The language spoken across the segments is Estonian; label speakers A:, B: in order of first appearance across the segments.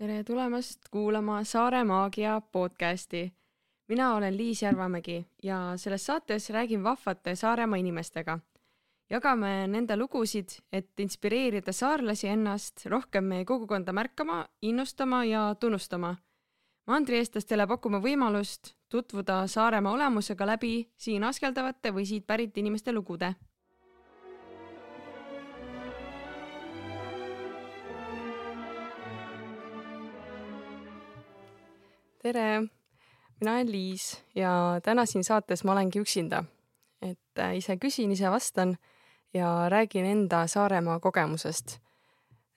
A: tere tulemast kuulama Saare Maagia podcasti. mina olen Liis Järvamägi ja selles saates räägin vahvate Saaremaa inimestega. jagame nende lugusid, et inspireerida saarlasi ennast rohkem meie kogukonda märkama, innustama ja tunnustama. mandrieestlastele pakume võimalust tutvuda Saaremaa olemusega läbi siin askeldavate või siit pärit inimeste lugude tere, mina olen Liis ja täna siin saates ma olengi üksinda. et äh, ise küsin, ise vastan ja räägin enda Saaremaa kogemusest.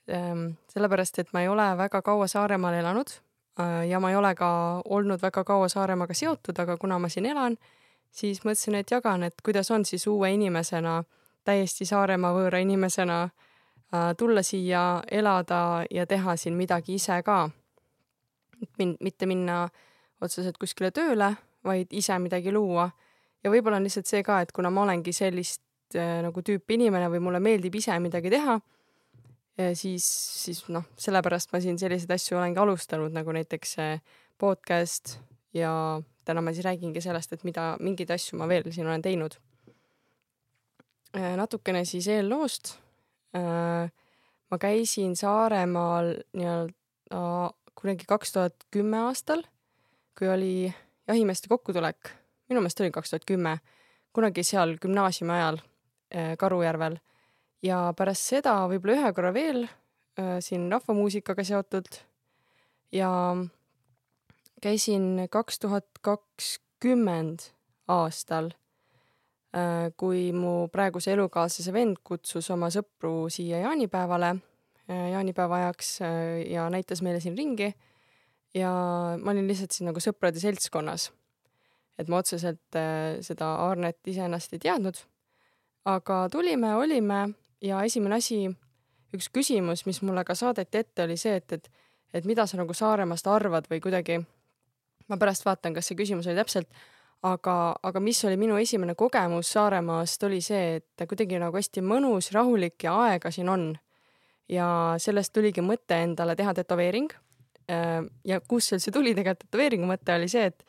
A: Ehm, sellepärast, et ma ei ole väga kaua Saaremaal elanud äh, ja ma ei ole ka olnud väga kaua Saaremaaga seotud, aga kuna ma siin elan, siis mõtlesin, et jagan, et kuidas on siis uue inimesena, täiesti Saaremaa võõra inimesena äh, tulla siia, elada ja teha siin midagi ise ka min-, mitte minna otseselt kuskile tööle, vaid ise midagi luua. ja võib-olla on lihtsalt see ka, et kuna ma olengi sellist äh, nagu tüüpi inimene või mulle meeldib ise midagi teha, siis, siis noh, sellepärast ma siin selliseid asju olengi alustanud, nagu näiteks see podcast ja täna ma siis räägingi sellest, et mida, mingeid asju ma veel siin olen teinud. natukene siis eelloost. ma käisin Saaremaal nii-öelda kunagi kaks tuhat kümme aastal, kui oli jahimeeste kokkutulek, minu meelest oli kaks tuhat kümme, kunagi seal gümnaasiumi ajal äh, Karujärvel. Ja pärast seda võib-olla ühe korra veel äh, siin rahvamuusikaga seotud. Ja käisin kaks tuhat kakskümmend aastal, äh, kui mu praeguse elukaaslase vend kutsus oma sõpru siia jaanipäevale jaanipäeva ajaks äh, ja näitas meile siin ringi. ja ma olin lihtsalt siin nagu sõprade seltskonnas. et ma otseselt äh, seda Arnet iseennast ei teadnud. aga tulime, olime ja esimene asi, üks küsimus, mis mulle ka saadeti ette, oli see, et, et, et mida sa nagu Saaremaast arvad või kuidagi, ma pärast vaatan, kas see küsimus oli täpselt, aga, aga mis oli minu esimene kogemus Saaremaast, oli see, et kuidagi nagu hästi mõnus, rahulik ja aega siin on ja sellest tuligi mõte endale teha tätoveering. Äh, ja kust üldse tuli tegelikult? Tätoveeringu mõte, oli see, et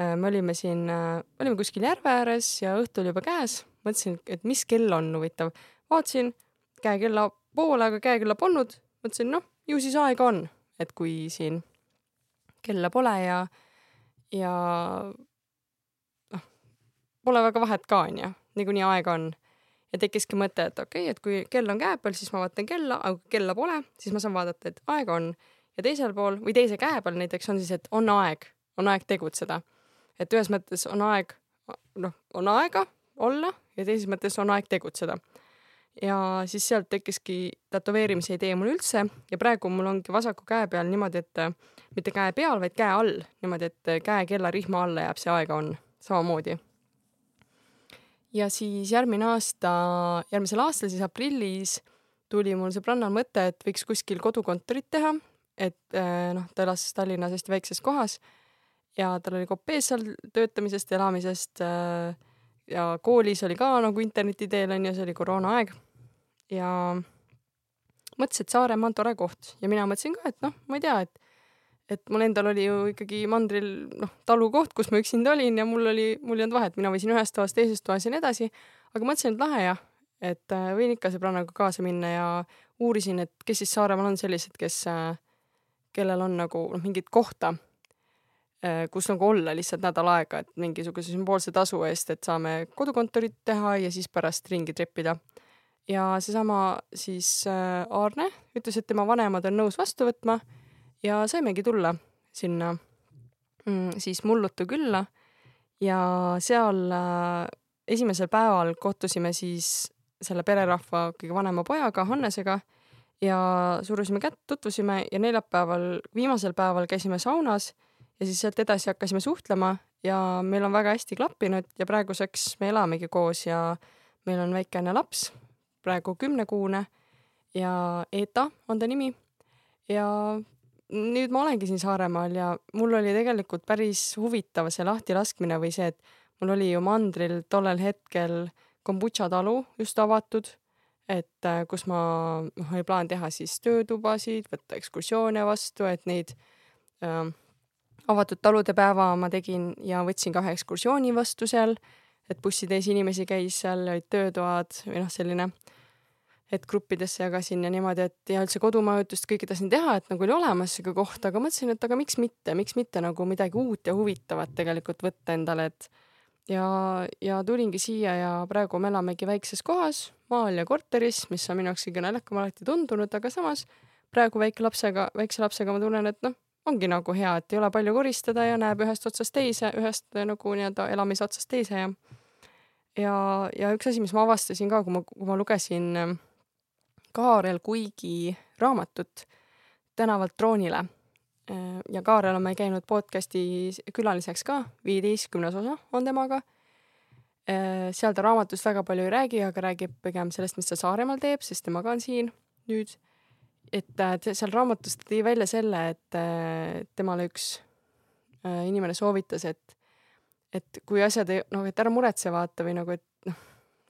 A: äh, me olime siin, äh, olime kuskil järve ääres ja õhtu oli juba käes, mõtlesin, et mis kell on huvitav. vaatasin käekella poole, aga käekella polnud, mõtlesin, noh, ju siis aega on, et kui siin kella pole ja, ja noh, pole väga vahet ka, onju, niikuinii aega on ja tekkiski mõte, et okei okay,, et kui kell on käe peal, siis ma vaatan kella, aga kui kella pole, siis ma saan vaadata, et aega on. ja teisel pool või teise käe peal näiteks on siis, et on aeg, on aeg tegutseda. et ühes mõttes on aeg, noh, on aega olla ja teises mõttes on aeg tegutseda. ja siis sealt tekkiski tätoveerimise idee mul üldse ja praegu mul ongi vasaku käe peal niimoodi, et mitte käe peal, vaid käe all, niimoodi, et käe kellarihma alla jääb see aega on samamoodi ja siis järgmine aasta, järgmisel aastal siis aprillis tuli mul sõbrannal mõte, et võiks kuskil kodukontorit teha, et eh, noh, ta elas Tallinnas hästi väikses kohas ja tal oli kopp ees seal töötamisest, elamisest eh, ja koolis oli ka nagu interneti teel onju, see oli koroonaaeg. ja mõtles, et Saaremaa on tore koht ja mina mõtlesin ka, et noh, ma ei tea, et et mul endal oli ju ikkagi mandril noh, talukoht, kus ma üksinda olin ja mul oli, mul ei olnud vahet, mina võisin ühest toast teisest toas ja nii edasi, aga mõtlesin, et lahe jah, et äh, võin ikka sõbrannaga kaasa minna ja uurisin, et kes siis Saaremaal on sellised, kes, äh, kellel on nagu noh, mingit kohta, äh, kus nagu olla lihtsalt nädal aega, et mingisuguse sümboolse tasu eest, et saame kodukontorit teha ja siis pärast ringi trepida. ja seesama siis Aarne ütles, et tema vanemad on nõus vastu võtma ja saimegi tulla sinna mm, siis Mullutu külla ja seal äh, esimesel päeval kohtusime siis selle pererahva kõige vanema pojaga, Hannesega ja surusime kätt, tutvusime ja neljapäeval, viimasel päeval käisime saunas ja siis sealt edasi hakkasime suhtlema ja meil on väga hästi klappinud ja praeguseks me elamegi koos ja meil on väikene laps, praegu kümnekuune ja Eeta on ta nimi. ja nüüd ma olengi siin Saaremaal ja mul oli tegelikult päris huvitav see lahtilaskmine või see, et mul oli ju mandril tollel hetkel kombutša talu just avatud. et äh, kus ma, noh, oli plaan teha siis töötubasid, võtta ekskursioone vastu, et neid äh, avatud talude päeva ma tegin ja võtsin kahe ekskursiooni vastu seal, et bussitäis inimesi käis seal, olid töötoad või noh, selline, et gruppidesse jagasin ja niimoodi, et ja üldse kodumajutust kõike tahtsin teha, et nagu oli olemas sihuke koht, aga mõtlesin, et aga miks mitte, miks mitte nagu midagi uut ja huvitavat tegelikult võtta endale, et ja, ja tulingi siia ja praegu me elamegi väikses kohas, maal ja korteris, mis on minu jaoks kõige naljakam alati tundunud, aga samas praegu väike lapsega, väikse lapsega ma tunnen, et noh, ongi nagu hea, et ei ole palju koristada ja näeb ühest otsast teise, ühest äh, nagu nii-öelda elamise otsast teise ja ja, ja üks asi, mis ma avastasin ka, kui ma, kui ma lugesin ähm, Kaarel Kuigi raamatut Tänavalt troonile ja Kaarel on meil käinud podcasti külaliseks ka, viieteistkümnes osa on temaga. Seal ta raamatust väga palju ei räägi, aga räägib pigem sellest, mis ta Saaremaal teeb, sest tema ka on siin nüüd et seal raamatus ta tõi välja selle, et temale üks äh, inimene soovitas, et, et kui asjad ei, noh, et ära muretse, vaata või nagu, et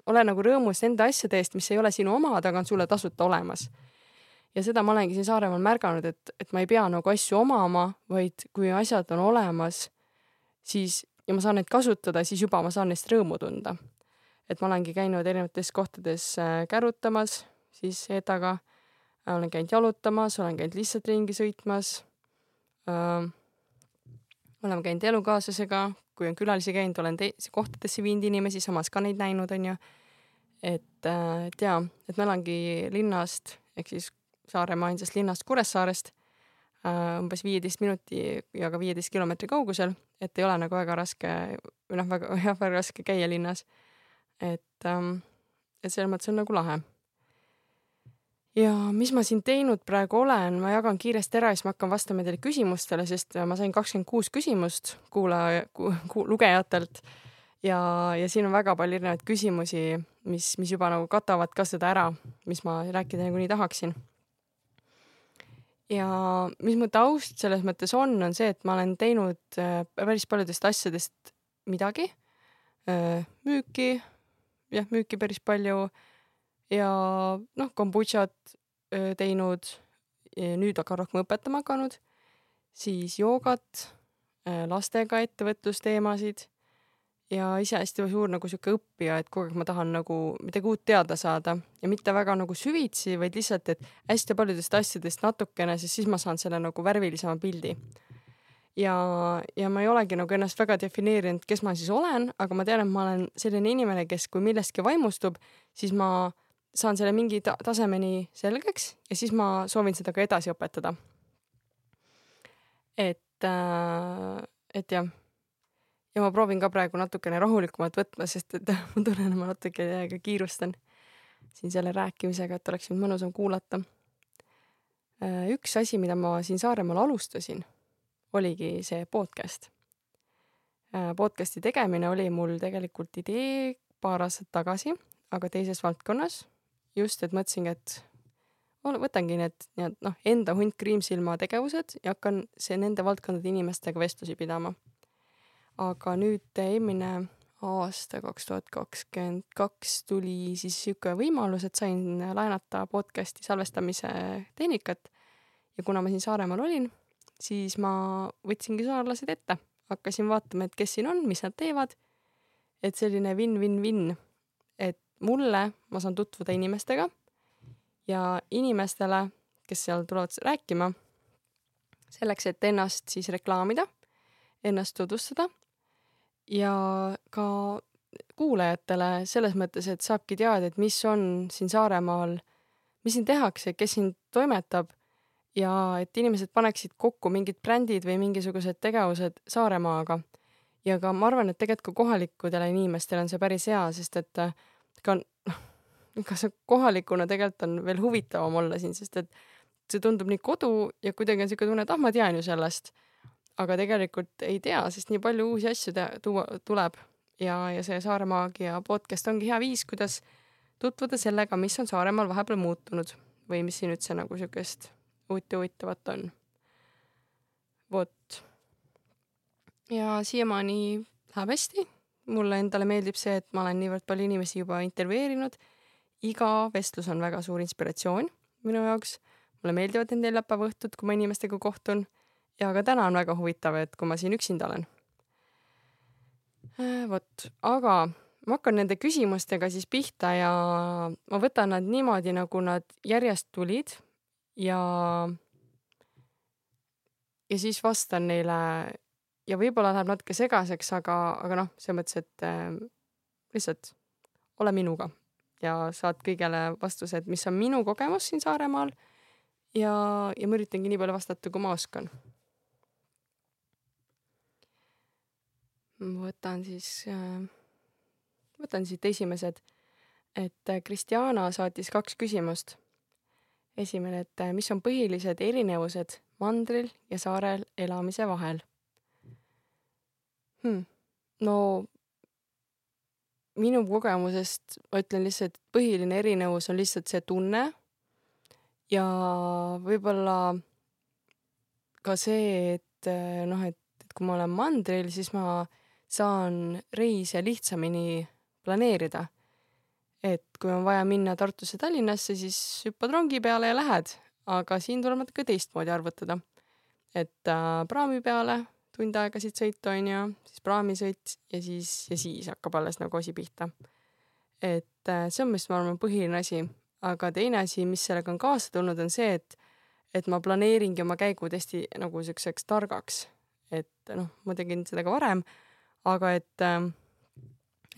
A: ole nagu rõõmus nende asjade eest, mis ei ole sinu omad, aga on sulle tasuta olemas. ja seda ma olengi siin Saaremaal märganud, et, et ma ei pea nagu asju omama, vaid kui asjad on olemas, siis ja ma saan neid kasutada, siis juba ma saan neist rõõmu tunda. et ma olengi käinud erinevates kohtades äh, kärutamas siis Eetaga olen käinud jalutamas, olen käinud lihtsalt ringi sõitmas äh,. oleme käinud elukaaslasega, kui on külalisi käinud, olen teisi kohtadesse viinud inimesi, samas ka neid näinud, onju. et äh,, et jaa, et ma elangi linnast ehk siis Saaremaa ainsast linnast Kuressaarest äh, umbes viieteist minuti ja ka viieteist kilomeetri kaugusel, et ei ole nagu väga raske või noh, väga, väga raske käia linnas. et ähm,, et selles mõttes on nagu lahe ja mis ma siin teinud praegu olen, ma jagan kiiresti ära ja siis ma hakkan vastama teile küsimustele, sest ma sain kakskümmend kuus küsimust kuulaja ku,, ku, lugejatelt. ja, ja siin on väga palju erinevaid küsimusi, mis, mis juba nagu katavad ka seda ära, mis ma rääkida nagunii tahaksin. ja mis mu taust selles mõttes on, on see, et ma olen teinud äh, päris paljudest asjadest midagi. Äh, müüki, jah, müüki päris palju ja noh, kombutšat teinud, nüüd aga rohkem õpetama hakanud, siis joogat, lastega ettevõtlusteemasid ja ise hästi suur nagu sihuke õppija, et kogu aeg ma tahan nagu midagi uut teada saada ja mitte väga nagu süvitsi, vaid lihtsalt, et hästi paljudest asjadest natukene, sest siis ma saan selle nagu värvilisema pildi. ja, ja ma ei olegi nagu ennast väga defineerinud, kes ma siis olen, aga ma tean, et ma olen selline inimene, kes kui millestki vaimustub, siis ma saan selle mingi ta tasemeni selgeks ja siis ma soovin seda ka edasi õpetada. et äh,, et jah. ja ma proovin ka praegu natukene rahulikumalt võtma, sest et ma tunnen, et ma natuke täiega kiirustan siin selle rääkimisega, et oleks mind mõnusam kuulata äh,. üks asi, mida ma siin Saaremaal alustasin, oligi see podcast äh,. podcast'i tegemine oli mul tegelikult idee paar aastat tagasi, aga teises valdkonnas just, et mõtlesingi, et võtangi need nii-öelda noh, enda hunt kriimsilma tegevused ja hakkan see nende valdkondade inimestega vestlusi pidama. aga nüüd eelmine aasta, kaks tuhat kakskümmend kaks tuli siis niisugune võimalus, et sain laenata podcast'i salvestamise tehnikat ja kuna ma siin Saaremaal olin, siis ma võtsingi saarlased ette, hakkasin vaatama, et kes siin on, mis nad teevad. et selline win-win-win, mulle, ma saan tutvuda inimestega ja inimestele, kes seal tulevad rääkima, selleks, et ennast siis reklaamida, ennast tutvustada ja ka kuulajatele selles mõttes, et saabki teada, et mis on siin Saaremaal, mis siin tehakse, kes siin toimetab ja et inimesed paneksid kokku mingid brändid või mingisugused tegevused Saaremaaga. ja ka ma arvan, et tegelikult ka kohalikudele inimestele on see päris hea, sest et äh, ka noh, ega see kohalikuna tegelikult on veel huvitavam olla siin, sest et see tundub nii kodu ja kuidagi on siuke tunne, et ah, ma tean ju sellest. aga tegelikult ei tea, sest nii palju uusi asju tuua, tuleb ja, ja see Saaremaagia podcast ongi hea viis, kuidas tutvuda sellega, mis on Saaremaal vahepeal muutunud või mis siin üldse nagu siukest uut ja huvitavat on. vot. ja siiamaani läheb hästi mulle endale meeldib see, et ma olen niivõrd palju inimesi juba intervjueerinud iga vestlus on väga suur inspiratsioon minu jaoks. mulle meeldivad need neljapäeva õhtud, kui ma inimestega kohtun ja ka täna on väga huvitav, et kui ma siin üksinda olen. Äh, vot, aga ma hakkan nende küsimustega siis pihta ja ma võtan nad niimoodi, nagu nad järjest tulid ja ja siis vastan neile ja võib-olla läheb natuke segaseks, aga, aga noh, selles mõttes, et äh, lihtsalt ole minuga ja saad kõigele vastused, mis on minu kogemus siin Saaremaal. ja, ja ma üritangi nii palju vastata, kui ma oskan. võtan siis äh,, võtan siit esimesed, et äh, Kristjana saatis kaks küsimust. esimene, et äh, mis on põhilised erinevused mandril ja saarel elamise vahel hmm.? no minu kogemusest ma ütlen lihtsalt, põhiline erinevus on lihtsalt see tunne ja võib-olla ka see, et noh, et, et kui ma olen mandril, siis ma saan reise lihtsamini planeerida. et kui on vaja minna Tartusse, Tallinnasse, siis hüppad rongi peale ja lähed, aga siin tuleb natuke teistmoodi arvutada. et äh, praami peale tund aega siit sõitu onju, siis praamisõit ja siis, ja siis hakkab alles nagu asi pihta. et äh, see on vist, ma arvan, põhiline asi, aga teine asi, mis sellega on kaasa tulnud, on see, et, et ma planeeringi oma käigud hästi nagu siukseks targaks. et noh, ma tegin seda ka varem, aga et, äh,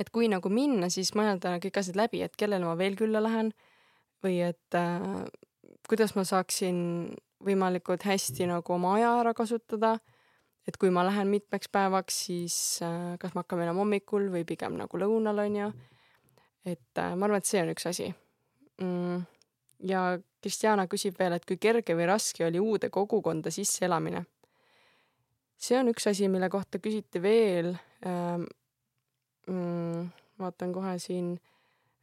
A: et kui nagu minna, siis mõelda kõik asjad läbi, et kellele ma veel külla lähen või et äh, kuidas ma saaksin võimalikult hästi nagu oma aja ära kasutada et kui ma lähen mitmeks päevaks, siis äh, kas ma hakkan minema hommikul või pigem nagu lõunal, onju. et äh, ma arvan, et see on üks asi mm.. ja Kristjana küsib veel, et kui kerge või raske oli uude kogukonda sisseelamine. see on üks asi, mille kohta küsiti veel ähm,. Mm, vaatan kohe siin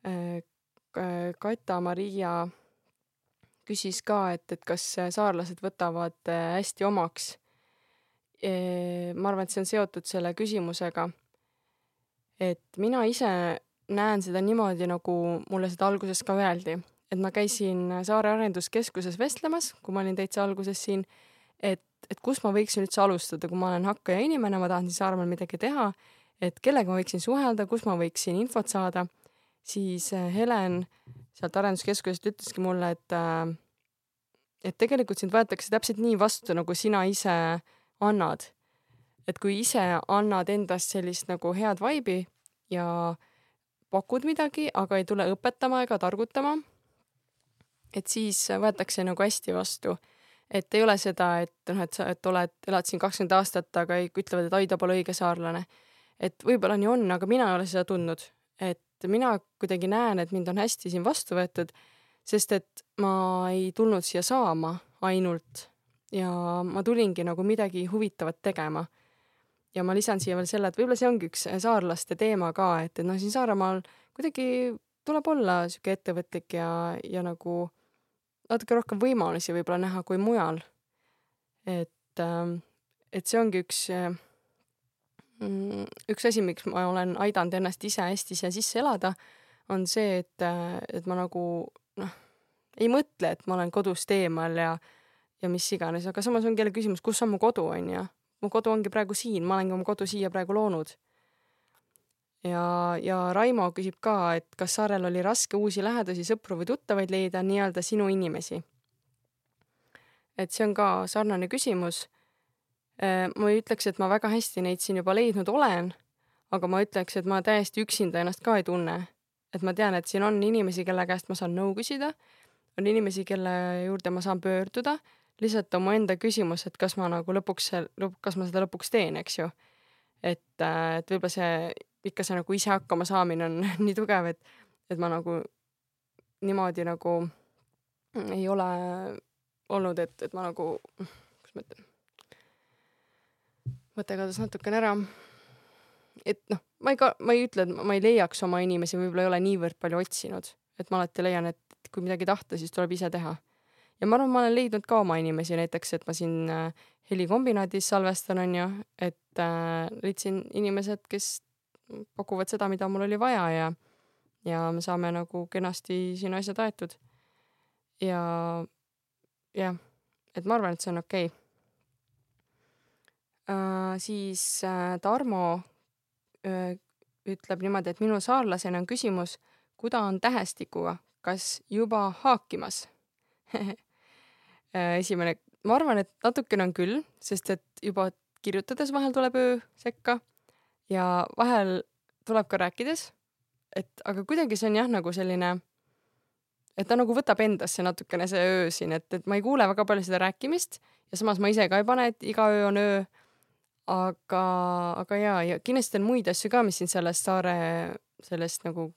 A: äh,. Kata-Maria küsis ka, et, et kas saarlased võtavad hästi omaks ma arvan, et see on seotud selle küsimusega, et mina ise näen seda niimoodi, nagu mulle seda alguses ka öeldi, et ma käisin Saare Arenduskeskuses vestlemas, kui ma olin täitsa alguses siin, et, et kust ma võiksin üldse alustada, kui ma olen hakkaja inimene, ma tahan siin Saaremaal midagi teha, et kellega ma võiksin suhelda, kus ma võiksin infot saada, siis äh, Helen sealt arenduskeskusest ütleski mulle, et äh, et tegelikult sind võetakse täpselt nii vastu, nagu sina ise äh, annad. et kui ise annad endast sellist nagu head vaibi ja pakud midagi, aga ei tule õpetama ega targutama, et siis võetakse nagu hästi vastu. et ei ole seda, et noh, et sa, et oled, elad siin kakskümmend aastat, aga ütlevad, et ai, ta pole õige saarlane. et võib-olla nii on, aga mina ei ole seda tundnud. et mina kuidagi näen, et mind on hästi siin vastu võetud, sest et ma ei tulnud siia saama ainult ja ma tulingi nagu midagi huvitavat tegema. ja ma lisan siia veel selle, et võib-olla see ongi üks saarlaste teema ka, et, et noh, siin Saaremaal kuidagi tuleb olla sihuke ettevõtlik ja, ja nagu natuke rohkem võimalusi võib-olla näha kui mujal. et, ähm, et see ongi üks, mm, üks asi, miks ma olen aidanud ennast ise hästi siia sisse elada, on see, et, et ma nagu noh, ei mõtle, et ma olen kodust eemal ja ja mis iganes, aga samas ongi jälle küsimus, kus on mu kodu, onju. mu kodu ongi praegu siin, ma olengi oma kodu siia praegu loonud. ja, ja Raimo küsib ka, et kas saarel oli raske uusi lähedasi, sõpru või tuttavaid leida, nii-öelda sinu inimesi. et see on ka sarnane küsimus. Äh, ma ei ütleks, et ma väga hästi neid siin juba leidnud olen, aga ma ütleks, et ma täiesti üksinda ennast ka ei tunne. et ma tean, et siin on inimesi, kelle käest ma saan nõu küsida, on inimesi, kelle juurde ma saan pöörduda lihtsalt omaenda küsimus, et kas ma nagu lõpuks, kas ma seda lõpuks teen, eks ju. et, äh, et võib-olla see, ikka see nagu ise hakkama saamine on nii tugev, et, et ma nagu niimoodi nagu ei ole olnud, et, et ma nagu, kuidas ma ütlen, mõte kadus natukene ära. et noh, ma ei ka, ma ei ütle, et ma ei leiaks oma inimesi, võib-olla ei ole niivõrd palju otsinud, et ma alati leian, et kui midagi tahta, siis tuleb ise teha ja ma arvan, ma olen leidnud ka oma inimesi, näiteks et ma siin äh, helikombinaadis salvestan, onju, et äh, leidsin inimesed, kes pakuvad seda, mida mul oli vaja ja ja me saame nagu kenasti siin asjad aetud. ja jah, et ma arvan, et see on okei okay. Uh, siis uh, Tarmo uh, ütleb niimoodi, et minu saarlasena on küsimus, kuda on tähestikuga, kas juba haakimas esimene, ma arvan, et natukene on küll, sest et juba kirjutades vahel tuleb öö sekka ja vahel tuleb ka rääkides, et aga kuidagi see on jah, nagu selline, et ta nagu võtab endasse natukene see öö siin, et, et ma ei kuule väga palju seda rääkimist ja samas ma ise ka ei pane, et iga öö on öö. aga, aga jaa, ja kindlasti on muid asju ka, mis siin sellest saare, sellest nagu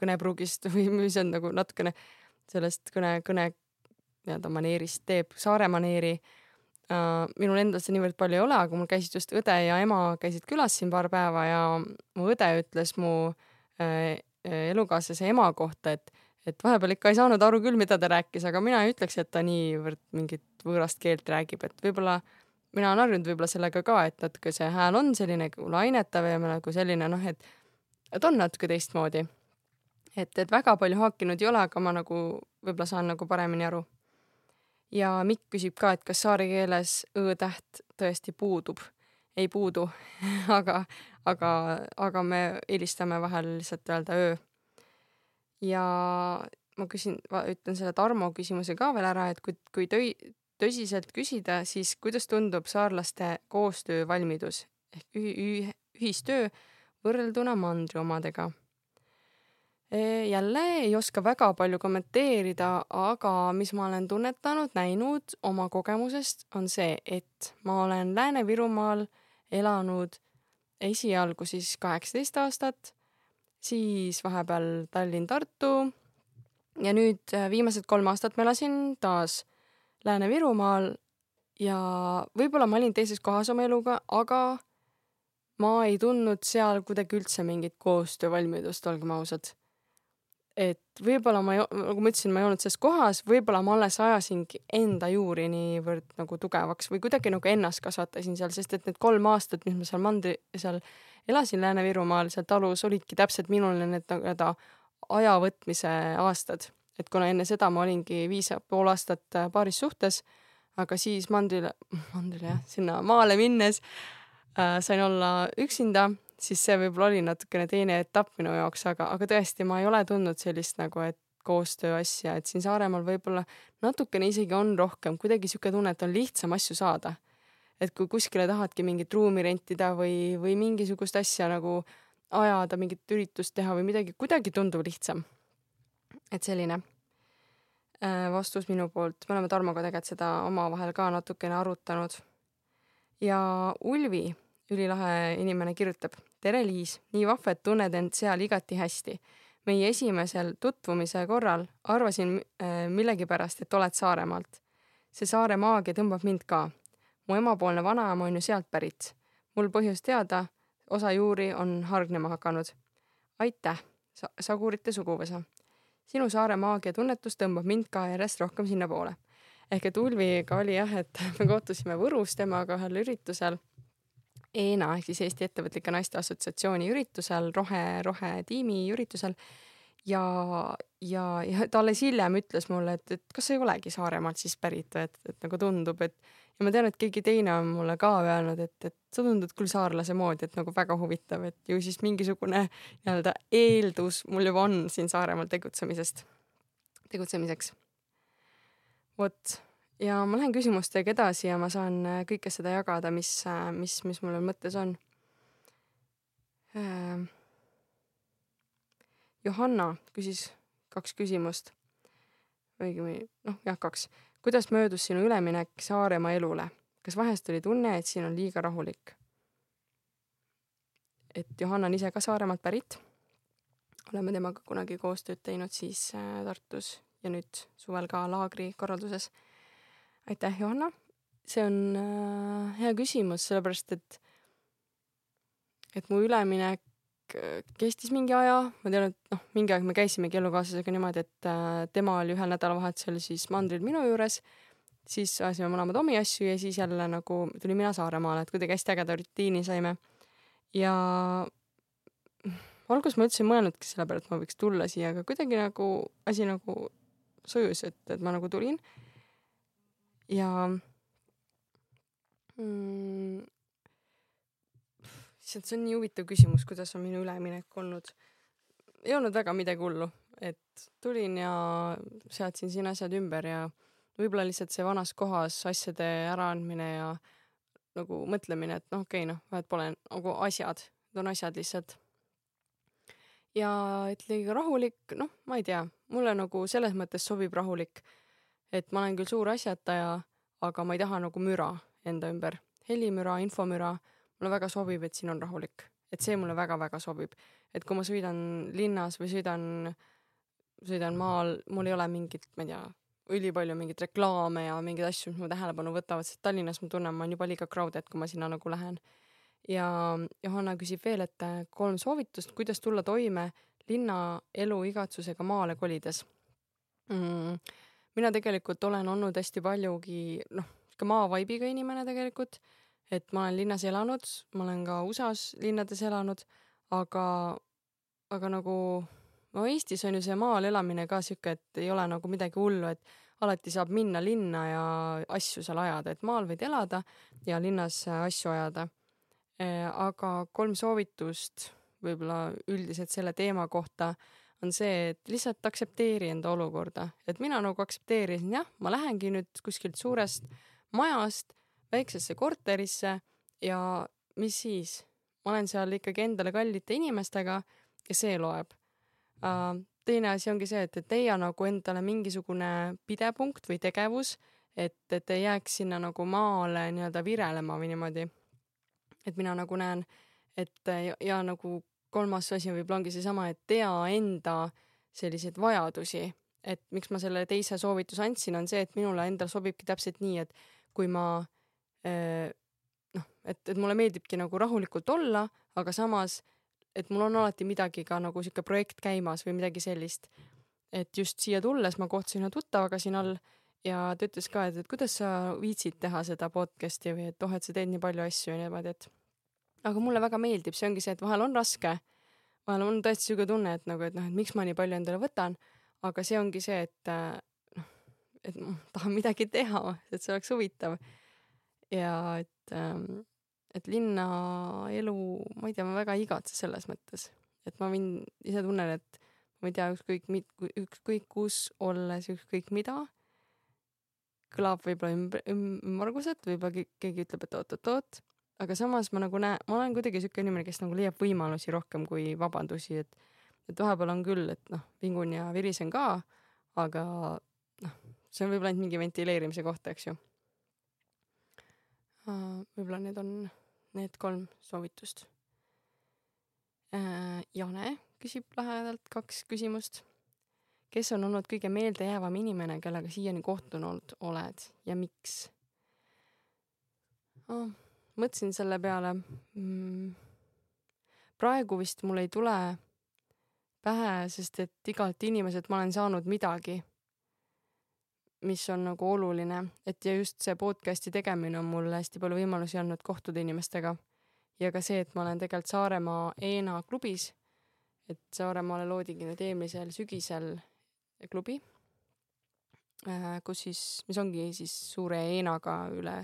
A: kõnepruugist või mis on nagu natukene sellest kõne, kõne nii-öelda maneerist teeb, saare maneeri uh,. minul endal seda niivõrd palju ei ole, aga mul käisid just õde ja ema käisid külas siin paar päeva ja mu õde ütles mu uh, elukaaslase ema kohta, et et vahepeal ikka ei saanud aru küll, mida ta rääkis, aga mina ei ütleks, et ta niivõrd mingit võõrast keelt räägib, et võib-olla mina olen harjunud võib-olla sellega ka, et natuke see hääl on selline lainetav ja nagu selline noh, et, et on natuke teistmoodi. et, et väga palju haakinud ei ole, aga ma nagu võib-olla saan nagu paremini aru. Ja Mikk küsib ka, et kas saare keeles õ-täht tõesti puudub. ei puudu aga, aga, aga me eelistame vahel lihtsalt öelda öö ja ma küsin, ütlen selle Tarmo küsimuse ka veel ära, et kui, kui töi, tõsiselt küsida, siis kuidas tundub saarlaste koostöövalmidus ehk ühi, ühi, ühistöö võrrelduna mandri omadega? Jälle ei oska väga palju kommenteerida, aga mis ma olen tunnetanud, näinud oma kogemusest, on see, et ma olen Lääne-Virumaal elanud esialgu siis kaheksateist aastat siis vahepeal Tallinn-Tartu ja nüüd äh, viimased kolm aastat ma elasin taas Lääne-Virumaal ja võib-olla ma olin teises kohas oma eluga, aga ma ei tundnud seal kuidagi üldse mingit koostöövalmidust, olgem ausad. Et võib-olla ma, nagu ma ütlesin, ma ei olnud selles kohas, võib-olla ma alles ajasingi enda juuri niivõrd nagu tugevaks või kuidagi nagu ennast kasvatasin seal, sest et need kolm aastat, mis ma seal mandri, seal elasin Lääne-Virumaal seal talus, olidki täpselt minul need nii-öelda aja võtmise aastad. et kuna enne seda ma olingi viis ja pool aastat paaris suhtes, aga siis mandrile, mandrile jah, sinna maale minnes äh, sain olla üksinda, siis see võib-olla oli natukene teine etapp minu jaoks, aga, aga tõesti, ma ei ole tundnud sellist nagu, et koostöö asja, et siin Saaremaal võib-olla natukene isegi on rohkem, kuidagi sihuke tunne, et on lihtsam asju saada et kui kuskile tahadki mingit ruumi rentida või, või mingisugust asja nagu ajada, mingit üritust teha või midagi, kuidagi tundub lihtsam. et selline äh, vastus minu poolt, me oleme Tarmoga tegelikult seda omavahel ka natukene arutanud. ja Ulvi, ülilahe inimene, kirjutab. tere, Liis, nii vahva, et tunned end seal igati hästi. meie esimesel tutvumise korral arvasin äh, millegipärast, et oled Saaremaalt. see saare maagia tõmbab mind ka mu emapoolne vanaema on ju sealt pärit. mul põhjust teada, osa juuri on hargnema hakanud. aitäh, sa-, Sagurite suguvõsa. sinu saare maagia tunnetus tõmbab mind ka järjest rohkem sinnapoole. ehk et Ulviga oli jah, et me kohtusime Võrus temaga ühel üritusel ENA ehk siis Eesti Ettevõtlike Naiste Assotsiatsiooni üritusel, rohe, rohetiimi üritusel ja, ja, ja ta alles hiljem ütles mulle, et, et kas sa ei olegi Saaremaalt siis pärit, et, et nagu tundub, et ja ma tean, et keegi teine on mulle ka öelnud, et, et sa tundud küll saarlase moodi, et nagu väga huvitav, et ju siis mingisugune nii-öelda eeldus mul juba on siin Saaremaal tegutsemisest, tegutsemiseks. vot, ja ma lähen küsimustega edasi ja ma saan äh, kõike seda jagada, mis, äh, mis, mis mul mõttes on. Äh, Johanna küsis kaks küsimust. õigemini, noh jah, kaks kuidas möödus sinu üleminek Saaremaa elule? kas vahest oli tunne, et siin on liiga rahulik? et Johanna on ise ka Saaremaalt pärit. oleme temaga kunagi koostööd teinud siis äh, Tartus ja nüüd suvel ka laagri korralduses. Aitäh, Johanna! see on äh, hea küsimus, sellepärast et et mu üleminek Äh, kestis mingi aja, ma tean, et noh, mingi aeg me käisimegi elukaaslasega niimoodi, et äh, tema oli ühel nädalavahetusel siis mandril minu juures, siis ajasime mõlemad omi asju ja siis jälle nagu tulin mina Saaremaale, et kuidagi hästi ägeda rutiini saime. ja alguses ma üldse ei mõelnudki selle peale, et ma võiks tulla siia, aga kuidagi nagu asi nagu sujus, et, et ma nagu tulin. Ja mm, issand, see on nii huvitav küsimus, kuidas on minu üleminek olnud. ei olnud väga midagi hullu, et tulin ja seadsin siin asjad ümber ja võib-olla lihtsalt see vanas kohas asjade äraandmine ja nagu mõtlemine, et noh, okei okay,, noh, vahet pole nagu asjad, need on asjad lihtsalt. ja et liiga rahulik, noh, ma ei tea, mulle nagu selles mõttes sobib rahulik, et ma olen küll suur asjataja, aga ma ei taha nagu müra enda ümber, helimüra, infomüra, mulle väga sobib, et siin on rahulik, et see mulle väga-väga sobib, et kui ma sõidan linnas või sõidan, sõidan maal, mul ei ole mingit, ma ei tea ülipalju mingeid reklaame ja mingeid asju, mis mu tähelepanu võtavad, sest Tallinnas ma tunnen, ma olen juba liiga crowded, kui ma sinna nagu lähen. ja Johanna küsib veel, et äh, kolm soovitust, kuidas tulla toime linnaelu igatsusega maale kolides mm,. Mina tegelikult olen olnud hästi paljugi, noh, sihuke maavaibiga inimene tegelikult, et ma olen linnas elanud, ma olen ka USA-s linnades elanud, aga, aga nagu no Eestis on ju see maal elamine ka sihuke, et ei ole nagu midagi hullu, et alati saab minna linna ja asju seal ajada, et maal võid elada ja linnas asju ajada. Eh, aga kolm soovitust võib-olla üldiselt selle teema kohta on see, et lihtsalt aktsepteeri enda olukorda, et mina nagu aktsepteerisin, jah, ma lähengi nüüd kuskilt suurest majast väiksesse korterisse ja mis siis, ma olen seal ikkagi endale kallite inimestega ja see loeb. Uh, teine asi ongi see, et, et leia nagu endale mingisugune pidepunkt või tegevus, et, et ei jääks sinna nagu maale nii-öelda virelema või niimoodi. et mina nagu näen, et ja, ja nagu kolmas asi võib-olla ongi seesama, et tea enda selliseid vajadusi, et miks ma selle teise soovituse andsin, on see, et minule endal sobibki täpselt nii, et kui ma noh, et, et mulle meeldibki nagu rahulikult olla, aga samas et mul on alati midagi ka nagu sihuke projekt käimas või midagi sellist. et just siia tulles ma kohtusin ühe tuttavaga siin all ja ta ütles ka, et, et kuidas sa viitsid teha seda podcast'i või et oh, et sa teed nii palju asju ja niimoodi, et aga mulle väga meeldib, see ongi see, et vahel on raske, vahel on tõesti sihuke tunne, et nagu, et noh, et miks ma nii palju endale võtan, aga see ongi see, et noh, et ma tahan midagi teha, et see oleks huvitav. ja et ähm, et linnaelu, ma ei tea, ma väga ei igatse selles mõttes, et ma võin, ise tunnen, et ma ei tea, ükskõik ükskõik kus olles ükskõik mida, kõlab võib-olla ümber, ümmarguselt, võib-olla keegi ütleb, et oot-oot-oot, aga samas ma nagu näen, ma olen kuidagi siuke inimene, kes nagu leiab võimalusi rohkem kui vabandusi, et et vahepeal on küll, et noh, vingun ja virisen ka, aga noh, see on võib-olla ainult mingi ventileerimise koht, eks ju. võib-olla need on need kolm soovitust. Äh, Jane küsib lähedalt kaks küsimust. kes on olnud kõige meeldejäävam inimene, kellega siiani kohtunud oled ja miks oh,? Mõtlesin selle peale mm,. praegu vist mul ei tule pähe, sest et igalt inimeselt ma olen saanud midagi mis on nagu oluline, et ja just see podcast'i tegemine on mulle hästi palju võimalusi andnud kohtuda inimestega. ja ka see, et ma olen tegelikult Saaremaa Eena klubis, et Saaremaale loodigi nüüd eelmisel sügisel klubi, äh, kus siis, mis ongi siis suure Eenaga üle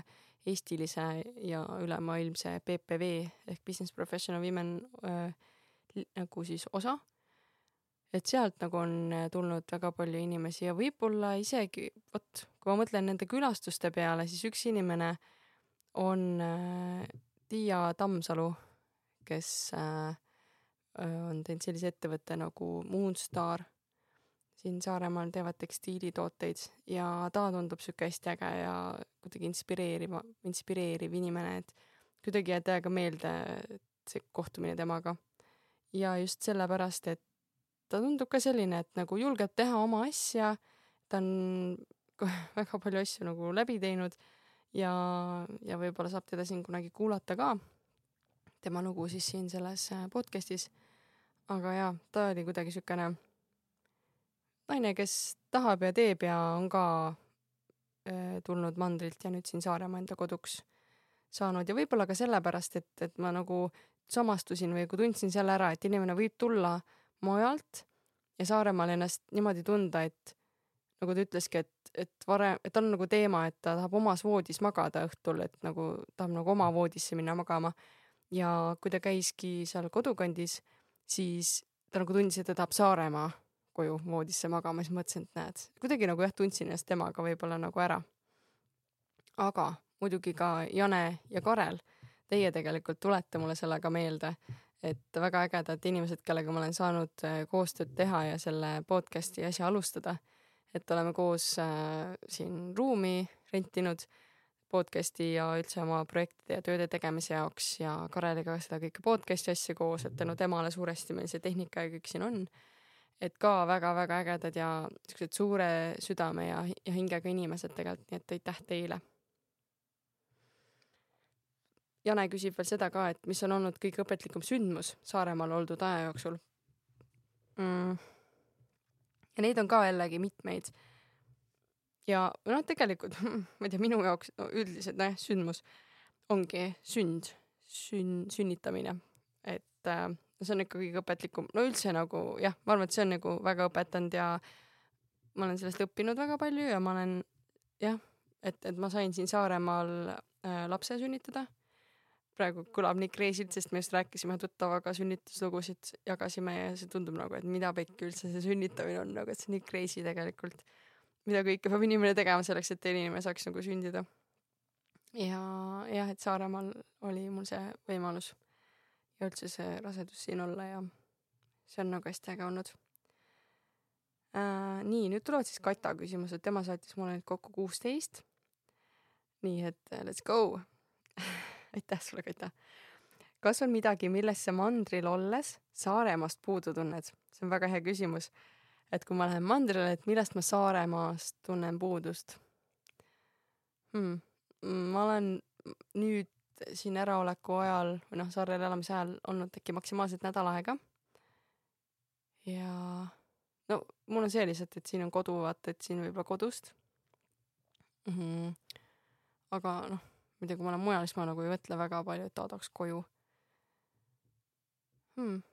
A: eestilise ja ülemaailmse PPV ehk Business Professional Women äh, nagu siis osa et sealt nagu on äh, tulnud väga palju inimesi ja võib-olla isegi, vot, kui ma mõtlen nende külastuste peale, siis üks inimene on äh, Tiia Tammsalu, kes äh, on teinud sellise ettevõtte nagu Moonstar. Siin Saaremaal teevad tekstiilitooteid ja ta tundub sihuke hästi äge ja kuidagi inspireeriv, inspireeriv inimene, et kuidagi jääb täiega meelde see kohtumine temaga. ja just sellepärast, et ta tundub ka selline, et nagu julgeb teha oma asja, ta on väga palju asju nagu läbi teinud ja, ja võib-olla saab teda siin kunagi kuulata ka, tema lugu siis siin selles podcast'is. aga jaa, ta oli kuidagi siukene naine, kes tahab ja teeb ja on ka äh, tulnud mandrilt ja nüüd siin Saaremaa enda koduks saanud ja võib-olla ka sellepärast, et, et ma nagu samastusin või kui tundsin selle ära, et inimene võib tulla mujalt ja Saaremaal ennast niimoodi tunda, et nagu ta ütleski, et, et varem, et on nagu teema, et ta tahab omas voodis magada õhtul, et nagu tahab nagu oma voodisse minna magama. ja kui ta käiski seal kodukandis, siis ta nagu tundis, et ta tahab Saaremaa koju voodisse magama, siis mõtlesin, et näed, kuidagi nagu jah, tundsin ennast temaga võib-olla nagu ära. aga muidugi ka Jane ja Karel, teie tegelikult tulete mulle sellega meelde, et väga ägedad inimesed, kellega ma olen saanud äh, koostööd teha ja selle podcast'i asja alustada. et oleme koos äh, siin ruumi rentinud podcast'i ja üldse oma projektide ja tööde tegemise jaoks ja Kareliga seda kõike podcast'i asja koos, et tänu temale suuresti meil see tehnika ja kõik siin on. Et ka väga-väga ägedad ja siuksed suure südame ja, ja hingega inimesed tegelikult, nii et aitäh teile. Jane küsib veel seda ka, et mis on olnud kõige õpetlikum sündmus Saaremaal oldud aja jooksul. Mm.. ja neid on ka jällegi mitmeid. Ja noh, tegelikult ma ei tea, minu jaoks no, üldiselt nojah, sündmus ongi sünd, sünn, sünnitamine, et äh, see on ikka kõige õpetlikum, no üldse nagu jah, ma arvan, et see on nagu väga õpetanud ja ma olen sellest õppinud väga palju ja ma olen jah, et, et ma sain siin Saaremaal äh, lapse sünnitada. praegu kõlab nii crazy'lt, sest me just rääkisime tuttavaga sünnituslugusid, jagasime ja see tundub nagu, et mida pekki üldse see sünnitamine on, nagu et see on nii crazy tegelikult mida kõike peab inimene tegema selleks, et teine inimene saaks nagu sündida. ja jah, et Saaremaal oli mul see võimalus ja üldse see rasedus siin olla ja see on nagu hästi äge olnud äh,. nii, nüüd tulevad siis Kata küsimused, tema saatis mulle nüüd kokku kuusteist. nii et uh, let's go aitäh sulle, Kata. kas on midagi, millest sa mandril olles Saaremaast puudu tunned? see on väga hea küsimus et kui ma lähen mandrile, et millest ma Saaremaast tunnen puudust hmm.? ma olen nüüd siin äraoleku ajal või noh, saarel elamise ajal olnud äkki maksimaalselt nädal aega. ja no mul on see lihtsalt, et siin on kodu, vaata, et siin võib-olla kodust mm. -hmm. aga noh, ma ei tea, kui ma olen mujal, siis ma nagu ei mõtle väga palju, et aa, tahaks koju hmm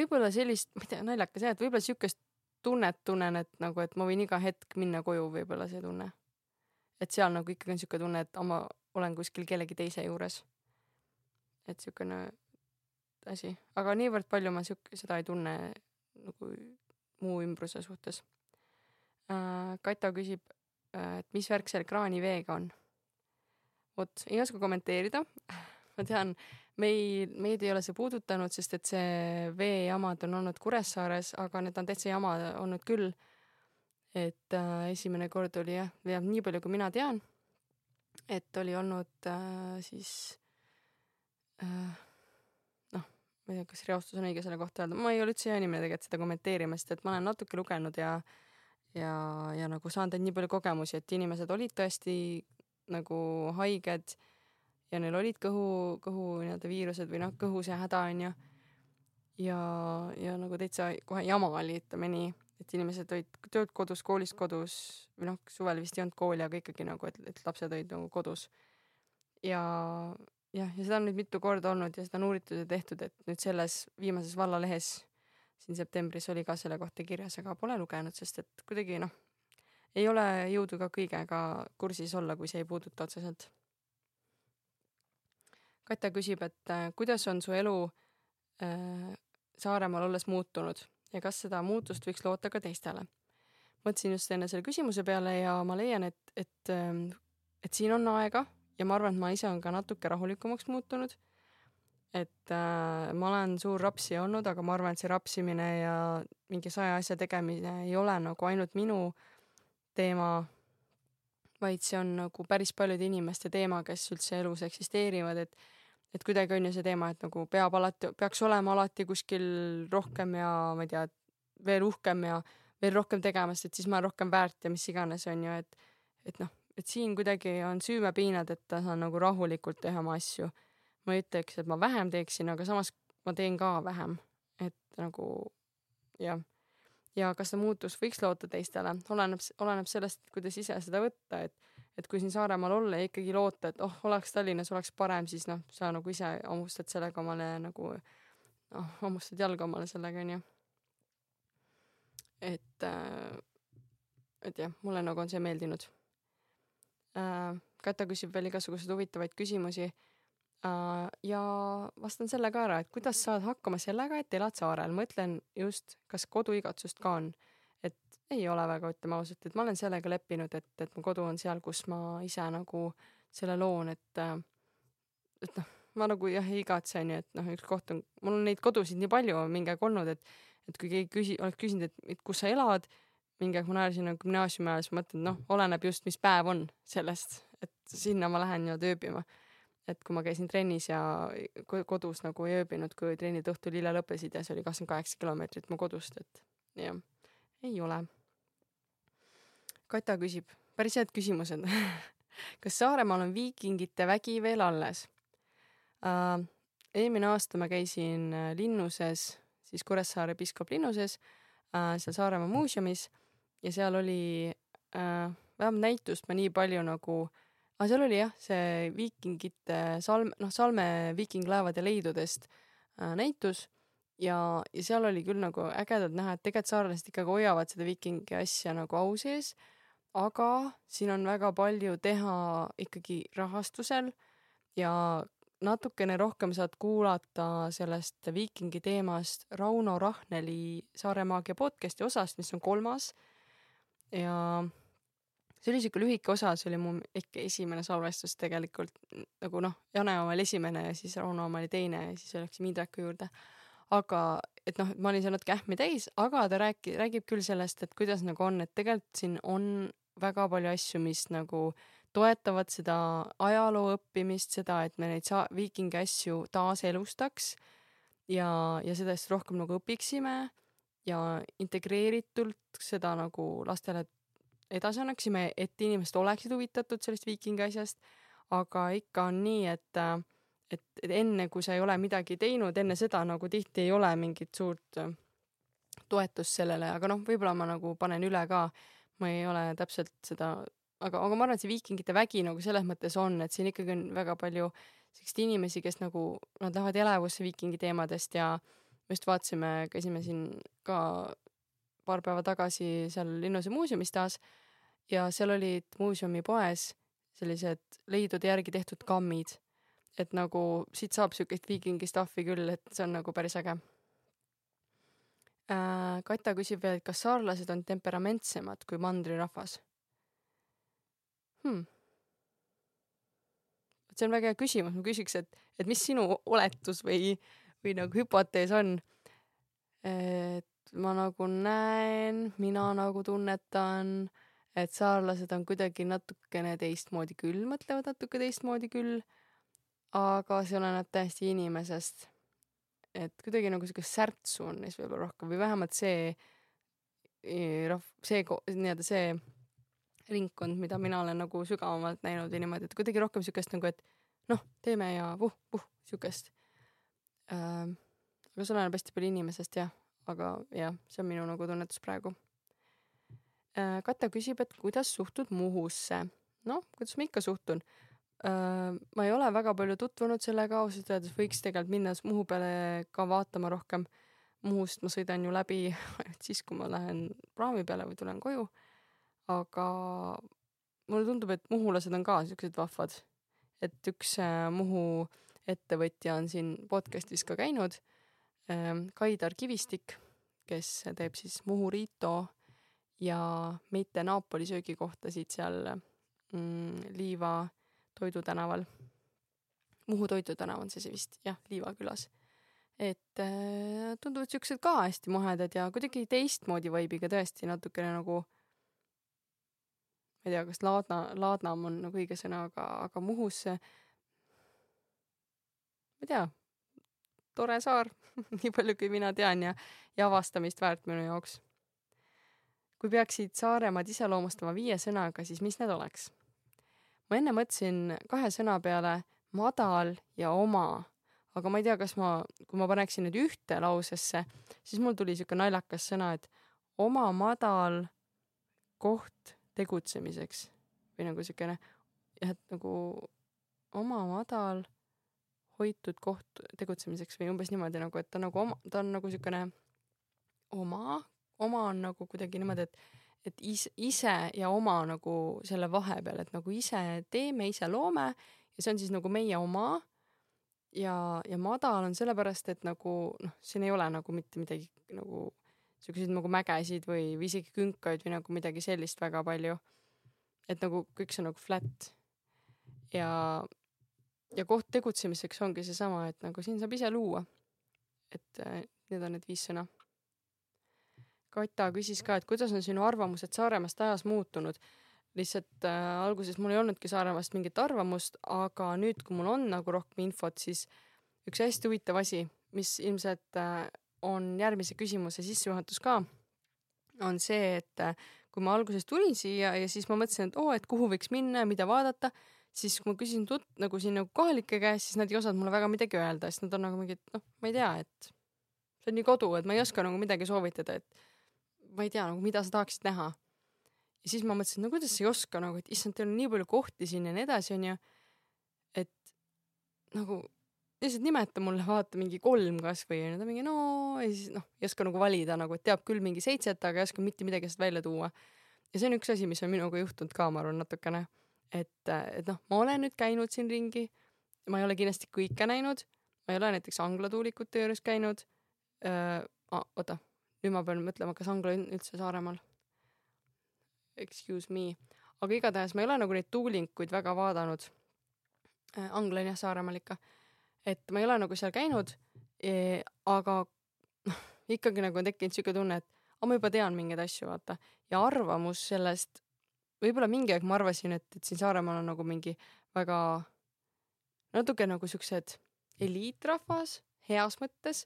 A: võib-olla sellist, ma ei tea, naljakas jah, et võib-olla siukest tunnet tunnen, et nagu, et ma võin iga hetk minna koju, võib-olla see tunne. Et seal nagu ikkagi on siuke tunne, et ma olen kuskil kellegi teise juures. et siukene asi, aga niivõrd palju ma siuk-, seda ei tunne nagu muu ümbruse suhtes äh,. Kata küsib, äh, et mis värk seal kraaniveega on. vot, ei oska kommenteerida ma tean, meil, meid ei ole see puudutanud, sest et see veejamad on olnud Kuressaares, aga need on täitsa jama olnud küll. Et äh, esimene kord oli jah, jah, nii palju kui mina tean, et oli olnud äh, siis äh, noh, ma ei tea, kas reostus on õige selle kohta öelda, ma ei ole üldse hea inimene tegelikult seda kommenteerima, sest et ma olen natuke lugenud ja ja, ja nagu saanud nii palju kogemusi, et inimesed olid tõesti nagu haiged ja neil olid kõhu, kõhu nii-öelda viirused või noh, kõhu see häda onju. ja, ja nagu täitsa kohe jama oli, ütleme nii, et inimesed olid töölt kodus, koolist kodus või noh, suvel vist ei olnud kooli, aga ikkagi nagu, et, et lapsed olid nagu kodus. ja jah, ja seda on nüüd mitu korda olnud ja seda on uuritud ja tehtud, et nüüd selles viimases vallalehes siin septembris oli ka selle kohta kirjas, aga pole lugenud, sest et kuidagi noh, ei ole jõudu ka kõigega kursis olla, kui see ei puuduta otseselt Katja küsib, et äh, kuidas on su elu äh, Saaremaal olles muutunud ja kas seda muutust võiks loota ka teistele? mõtlesin just enne selle küsimuse peale ja ma leian, et, et, ähm, et siin on aega ja ma arvan, et ma ise olen ka natuke rahulikumaks muutunud. et äh, ma olen suur rapsija olnud, aga ma arvan, et see rapsimine ja mingi saja asja tegemine ei ole nagu ainult minu teema, vaid see on nagu päris paljude inimeste teema, kes üldse elus eksisteerivad, et et kuidagi on ju see teema, et nagu peab alati, peaks olema alati kuskil rohkem ja ma ei tea, veel uhkem ja veel rohkem tegema, sest et siis ma olen rohkem väärt ja mis iganes, on ju, et et noh, et siin kuidagi on süümepiinad, et ta saan nagu rahulikult teha oma asju. ma ei ütleks, et ma vähem teeksin, aga samas ma teen ka vähem, et nagu jah. ja kas see muutus võiks loota teistele, oleneb, oleneb sellest, kuidas ise seda võtta, et et kui siin Saaremaal olla ja ikkagi loota, et oh, oleks Tallinnas, oleks parem, siis noh, sa nagu ise hammustad sellega omale nagu noh, hammustad jalga omale sellega onju. et äh, et jah, mulle nagu on see meeldinud äh,. Kata küsib veel igasuguseid huvitavaid küsimusi äh,. ja vastan selle ka ära, et kuidas saad hakkama sellega, et elad saarel, mõtlen just, kas koduigatsust ka on. Et ei ole väga, ütleme ausalt, et ma olen sellega leppinud, et, et mu kodu on seal, kus ma ise nagu selle loon, et, et noh, ma nagu jah ei igatse onju, et noh, üks koht on, mul on neid kodusid nii palju mingi aeg olnud, et, et kui keegi küsi-, oleks küsinud, et, et kus sa elad mingi aeg ma naersin nagu gümnaasiumi ajal, siis mõtlen, noh, oleneb just, mis päev on sellest, et sinna ma lähen nii-öelda ööbima. et kui ma käisin trennis ja kodus nagu ei ööbinud, kui trennid õhtul hilja lõppesid ja see oli kakskümmend kaheksa kilomeetrit mu kodust, et jah, ei ole. Kata küsib, päris head küsimused kas Saaremaal on viikingite vägi veel alles uh,? eelmine aasta ma käisin äh, linnuses, siis Kuressaare piiskop linnuses uh,, seal Saaremaa muuseumis ja seal oli äh, vähemalt näitust ma nii palju nagu, aga seal oli jah, see viikingite salm, noh, salme viikinglaevade leidudest äh, näitus ja, ja seal oli küll nagu ägedalt näha, et tegelikult saarlased ikkagi hoiavad seda viikingi asja nagu au sees, aga siin on väga palju teha ikkagi rahastusel ja natukene rohkem saad kuulata sellest viikingi teemast Rauno Rahneli Saare maagia podcasti osast, mis on kolmas ja see oli siuke lühike osa, see oli mu ikka esimene salvestus tegelikult nagu noh, Jane oma oli esimene ja siis Rauno oma oli teine ja siis läksime Indreku juurde. Aga et noh, ma olin seal natuke ähmi täis, aga ta rääki-, räägib küll sellest, et kuidas nagu on, et tegelikult siin on väga palju asju, mis nagu toetavad seda ajaloo õppimist, seda, et me neid saa-, viikingi asju taaselustaks ja, ja seda siis rohkem nagu õpiksime ja integreeritult seda nagu lastele edasi annaksime, et inimesed oleksid huvitatud sellest viikingi asjast. aga ikka on nii, et, et, et enne, kui sa ei ole midagi teinud, enne seda nagu tihti ei ole mingit suurt toetust sellele, aga noh, võib-olla ma nagu panen üle ka. ma ei ole täpselt seda, aga, aga ma arvan, et see viikingite vägi nagu selles mõttes on, et siin ikkagi on väga palju selliseid inimesi, kes nagu, nad lähevad elavusse viikingi teemadest ja me just vaatasime, käisime siin ka paar päeva tagasi seal Linnuse muuseumis taas ja seal olid muuseumipoes sellised leidude järgi tehtud kammid. Et nagu siit saab siukest viikingi stuff'i küll, et see on nagu päris äge äh,. Kata küsib veel, et kas saarlased on temperamentsemad kui mandrirahvas hmm.? see on väga hea küsimus, ma küsiks, et, et mis sinu oletus või, või nagu hüpotees on. et ma nagu näen, mina nagu tunnetan, et saarlased on kuidagi natukene teistmoodi küll, mõtlevad natuke teistmoodi küll, aga see oleneb täiesti inimesest. et kuidagi nagu siukest särtsu on neis võib-olla rohkem või vähemalt see rahv-, see nii-öelda see ringkond, mida mina olen nagu sügavamalt näinud ja niimoodi, et kuidagi rohkem siukest nagu, et noh, teeme ja vuh, vuh, siukest äh,. aga see oleneb hästi palju inimesest jah aga jah, see on minu nagu tunnetus praegu. Äh, Kata küsib, et kuidas suhtud Muhusse. noh, kuidas ma ikka suhtun. Äh, ma ei ole väga palju tutvunud sellega, ausalt öeldes võiks tegelikult minna Muhu peale ka vaatama rohkem. Muhust ma sõidan ju läbi ainult siis, kui ma lähen praami peale või tulen koju. aga mulle tundub, et muhulased on ka siuksed vahvad. et üks äh, Muhu ettevõtja on siin podcast'is ka käinud Ehm, Kaidar Kivistik, kes teeb siis Muhu Rito ja Meite Napoli söögikohtasid seal mm, Liiva Toidu tänaval. Muhu Toidu tänav on see see vist, jah, Liiva külas. et äh, tunduvad siuksed ka hästi mahedad ja kuidagi teistmoodi vibe'iga tõesti natukene nagu ma ei tea, kas laadna, laadnam on nagu õige sõna, aga, aga Muhus ma ei tea, tore saar nii palju kui mina tean ja, ja avastamist väärt minu jaoks. kui peaksid Saaremaad iseloomustama viie sõnaga, siis mis need oleks? Ma enne mõtlesin kahe sõna peale madal ja oma, aga ma ei tea, kas ma, kui ma paneksin need ühte lausesse, siis mul tuli siuke naljakas sõna, et oma madal koht tegutsemiseks. Või nagu siukene jah, et nagu oma madal hoitud koht tegutsemiseks või umbes niimoodi nagu, et ta nagu oma, ta on nagu siukene oma, oma on nagu kuidagi niimoodi, et et is, ise ja oma nagu selle vahepeal, et nagu ise teeme, ise loome ja see on siis nagu meie oma. ja, ja madal on sellepärast, et nagu noh, siin ei ole nagu mitte midagi nagu siukseid nagu mägesid või, või isegi künkaid või nagu midagi sellist väga palju. et nagu kõik see on nagu flat. ja, ja koht tegutsemiseks ongi seesama, et nagu siin saab ise luua. et äh, need on need viis sõna Kata küsis ka, et kuidas on sinu arvamused Saaremaast ajas muutunud. lihtsalt äh, alguses mul ei olnudki Saaremaast mingit arvamust, aga nüüd, kui mul on nagu rohkem infot, siis üks hästi huvitav asi, mis ilmselt äh, on järgmise küsimuse sissejuhatus ka, on see, et äh, kui ma alguses tulin siia ja siis ma mõtlesin, et oo oh,, et kuhu võiks minna ja mida vaadata, siis kui ma küsisin tut-, nagu siin nagu kohalike käest, siis nad ei osanud mulle väga midagi öelda, sest nad on nagu mingid, noh, ma ei tea, et see on nii kodu, et ma ei oska nagu midagi soovitada, et ma ei tea nagu, mida sa tahaksid näha. ja siis ma mõtlesin, no kuidas sa ei oska nagu, et issand, teil on nii palju kohti siin ja nii edasi, onju. et nagu lihtsalt nimeta mulle, vaata mingi kolm kasvõi onju, ta mingi no ja siis noh, ei oska nagu valida nagu, et teab küll mingi seitset, aga ei oska mitte midagi sealt välja tuua. ja see on üks asi, mis on minuga juhtunud ka, ma arvan, natukene. et, et noh, ma olen nüüd käinud siin ringi, ma ei ole kindlasti kõike näinud, ma ei ole näiteks anglatuulikute juures käinud. oota nüüd ma pean mõtlema, kas Angla on üldse Saaremaal. Excuse me, aga igatahes ma ei ole nagu neid tuulinguid väga vaadanud. Äh, Angla on jah Saaremaal ikka, et ma ei ole nagu seal käinud e,. aga noh, ikkagi nagu on tekkinud siuke tunne, et aga ma juba tean mingeid asju, vaata ja arvamus sellest, võib-olla mingi aeg ma arvasin, et, et siin Saaremaal on nagu mingi väga natuke nagu siuksed eliitrahvas heas mõttes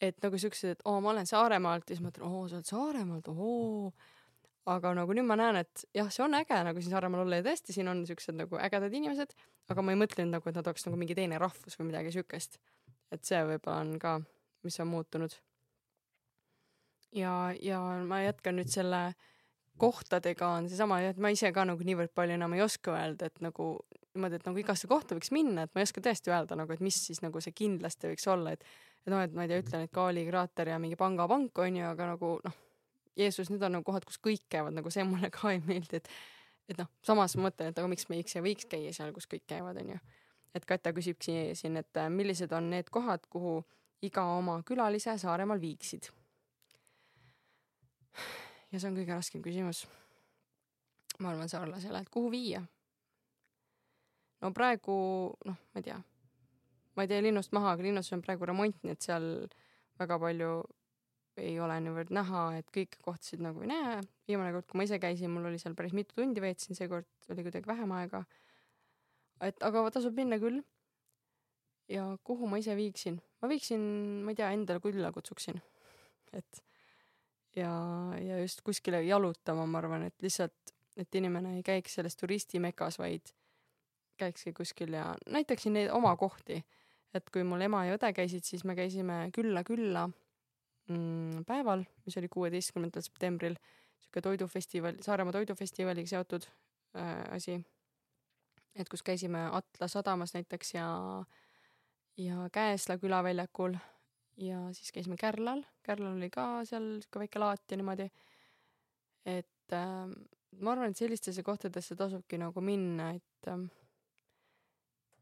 A: et nagu siuksed, et oo, ma olen Saaremaalt ja siis ma mõtlen, oo, sa oled Saaremaalt, ohoo. aga nagu nüüd ma näen, et jah, see on äge nagu siin Saaremaal olla ja tõesti, siin on siuksed nagu ägedad inimesed, aga ma ei mõtlenud nagu, et nad oleks nagu mingi teine rahvus või midagi siukest. et see võib-olla on ka, mis on muutunud. ja, ja ma jätkan nüüd selle kohtadega on seesama, et ma ise ka nagu niivõrd palju enam ei oska öelda, et nagu niimoodi, et nagu igasse kohta võiks minna, et ma ei oska tõesti öelda nagu, et mis siis nagu see kindlasti võiks olla, et et noh, et ma ei tea, ütlen, et Kaali kraater ja mingi pangapank on ju, aga nagu noh, Jeesus, need on nagu kohad, kus kõik käivad, nagu see mulle ka ei meeldi, et et noh, samas ma mõtlen, et aga miks me ei võiks käia seal, kus kõik käivad, onju. et Katja küsibki siin, et äh, millised on need kohad, kuhu iga oma külalise Saaremaal viiksid. ja see on kõige raskem küsimus. ma arvan saarlasele, et kuhu viia. no praegu noh, ma ei tea ma ei tee linnust maha, aga linnus on praegu remont, nii et seal väga palju ei ole niivõrd näha, et kõiki kohtasid nagu ei näe. viimane kord, kui ma ise käisin, mul oli seal päris mitu tundi veetsin, seekord oli kuidagi vähem aega. et aga tasub minna küll. ja kuhu ma ise viiksin? ma viiksin, ma ei tea, endale külla kutsuksin. et ja, ja just kuskile jalutama, ma arvan, et lihtsalt, et inimene ei käiks selles turistimekas, vaid käikski kuskil ja näitaksin neid oma kohti et kui mul ema ja õde käisid, siis me käisime külla külla mm, päeval, mis oli kuueteistkümnendal septembril, sihuke toidufestival, Saaremaa toidufestivaliga seotud äh, asi. et kus käisime Atla sadamas näiteks ja, ja Käesla külaväljakul ja siis käisime Kärlal, Kärlal oli ka seal sihuke väike laat ja niimoodi. et äh, ma arvan, et sellistesse kohtadesse tasubki nagu minna, et äh,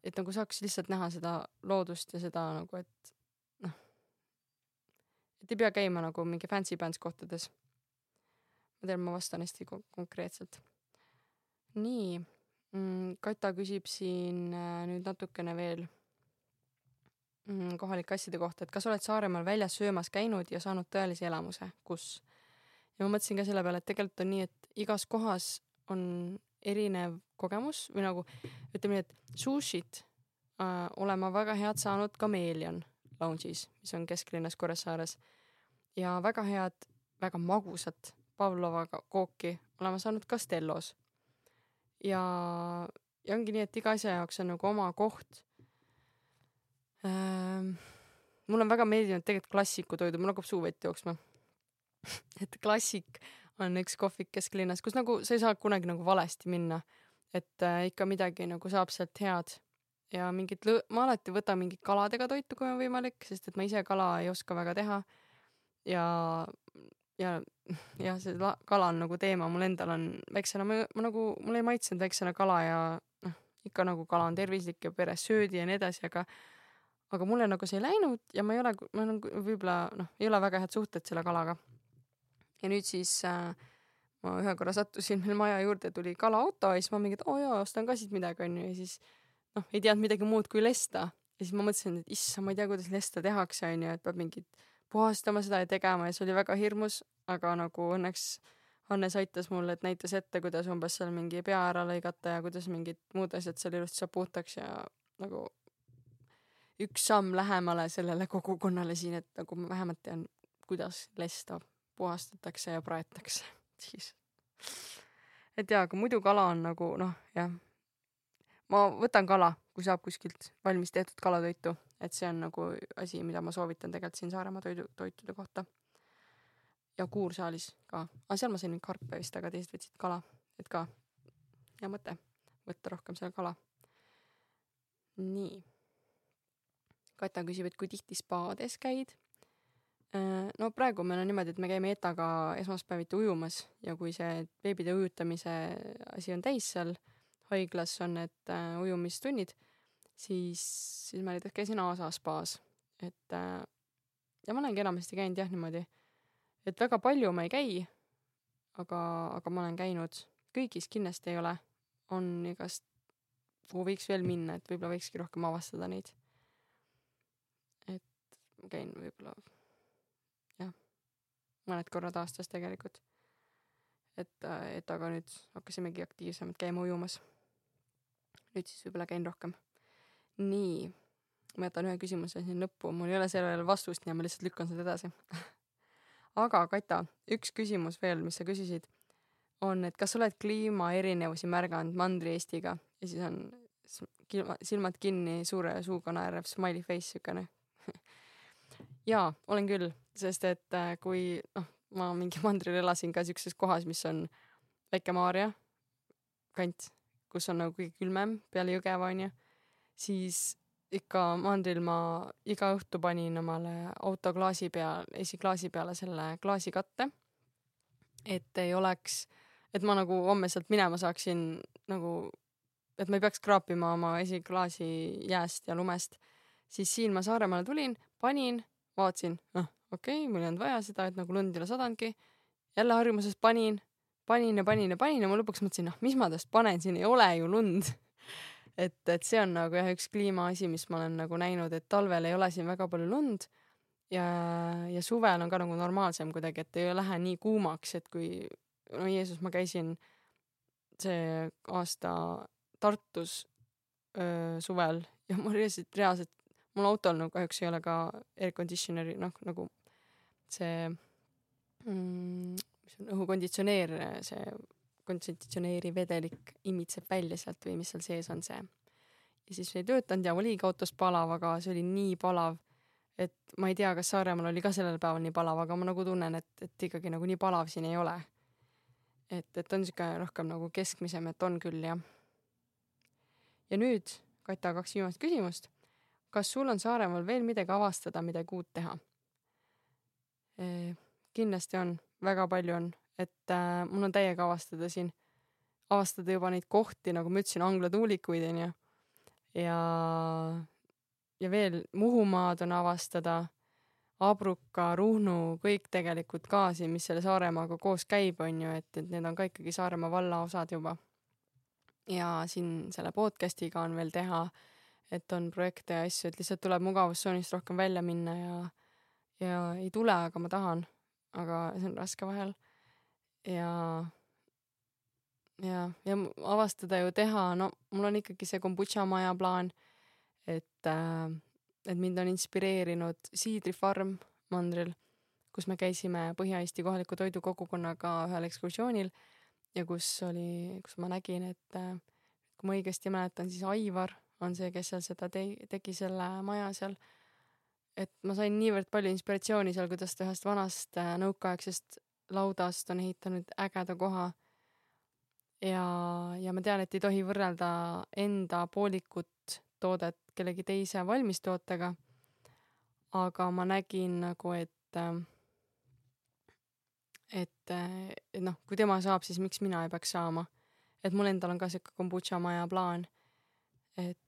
A: et nagu saaks lihtsalt näha seda loodust ja seda nagu, et noh, et ei pea käima nagu mingi fancy pants kohtades. ma tean, ma vastan hästi konkreetselt. nii mm,, Kata küsib siin äh, nüüd natukene veel mm, kohalike asjade kohta, et kas oled Saaremaal väljas söömas käinud ja saanud tõelise elamuse, kus? ja ma mõtlesin ka selle peale, et tegelikult on nii, et igas kohas on erinev kogemus või nagu ütleme nii, et sushit äh, olen ma väga head saanud Kamelion Lounge'is, mis on kesklinnas Kuressaares ja väga head, väga magusat Pavlova kooki olen ma saanud Castellos. ja, ja ongi nii, et iga asja jaoks on nagu oma koht ähm,. mulle on väga meeldinud tegelikult klassikutoidu, mul hakkab suu vett jooksma et klassik on üks kohvik kesklinnas, kus nagu sa ei saa kunagi nagu valesti minna et äh, ikka midagi nagu saab sealt head ja mingit lõ-, ma alati võtan mingit kaladega toitu, kui on võimalik, sest et ma ise kala ei oska väga teha. ja, ja jah, see la-, kala on nagu teema, mul endal on väiksena, ma, ma nagu, mulle ei maitsenud väiksena kala ja noh, ikka nagu kala on tervislik ja peres söödi ja nii edasi, aga aga mulle nagu see ei läinud ja ma ei ole, ma nagu võib-olla noh, ei ole väga head suhted selle kalaga. Ja nüüd siis äh, ma ühe korra sattusin meil maja juurde, tuli kalaauto ja siis ma mingi, et oo oh, jaa, ostan ka siit midagi onju ja siis noh, ei teadnud midagi muud kui lesta. ja siis ma mõtlesin, et issand, ma ei tea, kuidas lesta tehakse onju, et peab mingit puhastama seda ja tegema. Ja see oli väga hirmus, aga nagu õnneks Hannes aitas mul, et näitas ette, kuidas umbes seal mingi pea ära lõigata ja kuidas mingid muud asjad seal ilusti saab puhtaks ja nagu üks samm lähemale sellele kogukonnale siin, et nagu ma vähemalt tean, kuidas lesta puhastatakse ja praetakse siis. et jaa, aga muidu kala on nagu noh, jah. ma võtan kala, kui saab kuskilt valmis tehtud kalatoitu, et see on nagu asi, mida ma soovitan tegelikult siin Saaremaa toidu, toitude kohta. ja Kuursaalis ka, aga seal ma sain karpe vist, aga teised võtsid kala, et ka hea mõte, võtta rohkem seal kala. nii Kata küsib, et kui tihti spaades käid. Äh, no praegu meil on niimoodi, et me käime Etaga esmaspäeviti ujumas ja kui see beebide ujutamise asi on täis seal haiglas on need äh, ujumistunnid, siis, siis ma näiteks käisin Aasa spaas, et äh, ja ma olengi enamasti käinud jah niimoodi, et väga palju ma ei käi, aga, aga ma olen käinud, kõigis kindlasti ei ole, on igast, kuhu võiks veel minna, et võib-olla võikski rohkem avastada neid. Ma käin võib-olla mõned korrad aastas tegelikult. et, et aga nüüd hakkasimegi aktiivsemalt käima ujumas. nüüd siis võib-olla käin rohkem. nii, ma jätan ühe küsimuse siin lõppu, mul ei ole sellele vastust ja ma lihtsalt lükkan seda edasi aga Kata, üks küsimus veel, mis sa küsisid, on, et kas sa oled kliimaerinevusi märganud Mandri-Eestiga ja siis on silmad kinni, suure suuga naerev smiley face siukene jaa, olen küll, sest et äh, kui noh, ma mingi mandril elasin ka siukses kohas, mis on Väike-Maarja kant, kus on nagu kõige külmem peale Jõgeva onju, siis ikka mandril ma iga õhtu panin omale auto klaasi peal, esiklaasi peale selle klaasikatte. et ei oleks, et ma nagu homme sealt minema saaksin nagu, et ma ei peaks kraapima oma esiklaasi jääst ja lumest. siis siin ma Saaremaale tulin, panin vaatasin, noh, okei okay,, mul ei olnud vaja seda, et nagu lund ei ole sadanudki. jälle harjumuses panin, panin ja panin ja panin ja ma lõpuks mõtlesin, noh, mis ma tast panen, siin ei ole ju lund et, et see on nagu jah, üks kliimaasi, mis ma olen nagu näinud, et talvel ei ole siin väga palju lund ja, ja suvel on ka nagu normaalsem kuidagi, et ei lähe nii kuumaks, et kui, no Jeesus, ma käisin see aasta Tartus öö, suvel ja ma reaalselt, reaalselt mul autol nagu kahjuks ei ole ka air conditioner'i, noh nagu see mm,, mis on õhukonditsioneer, see konditsioneeri vedelik imitseb välja sealt või mis seal sees on see. ja siis ei töötanud ja oligi autos palav, aga see oli nii palav, et ma ei tea, kas Saaremaal oli ka sellel päeval nii palav, aga ma nagu tunnen, et, et ikkagi nagu nii palav siin ei ole. et, et on siuke rohkem nagu keskmisem, et on küll jah. ja nüüd Kata kaks viimast küsimust kas sul on Saaremaal veel midagi avastada, midagi uut teha? kindlasti on, väga palju on, et äh, mul on täiega avastada siin, avastada juba neid kohti, nagu ma ütlesin, Angla tuulikuid onju. ja, ja veel Muhumaad on avastada, Abruka, Ruhnu, kõik tegelikult ka siin, mis selle Saaremaaga koos käib, onju, et, et need on ka ikkagi Saaremaa valla osad juba. ja siin selle podcast'iga on veel teha äh, et on projekte ja asju, et lihtsalt tuleb mugavustsoonist rohkem välja minna ja, ja ei tule, aga ma tahan. aga see on raske vahel. ja, ja, ja avastada ju teha, no mul on ikkagi see kombutša maja plaan, et äh,, et mind on inspireerinud siidrifarm mandril, kus me käisime Põhja-Eesti kohaliku toidukogukonnaga ühel ekskursioonil ja kus oli, kus ma nägin, et äh, kui ma õigesti mäletan, siis Aivar on see, kes seal seda te-, tegi selle maja seal. et ma sain niivõrd palju inspiratsiooni seal, kuidas ta ühest vanast äh, nõukaaegsest laudast on ehitanud ägeda koha. ja, ja ma tean, et ei tohi võrrelda enda poolikut toodet kellegi teise valmistootega. aga ma nägin nagu, et, et, et noh, kui tema saab, siis miks mina ei peaks saama. et mul endal on ka sihuke kombutša maja plaan. et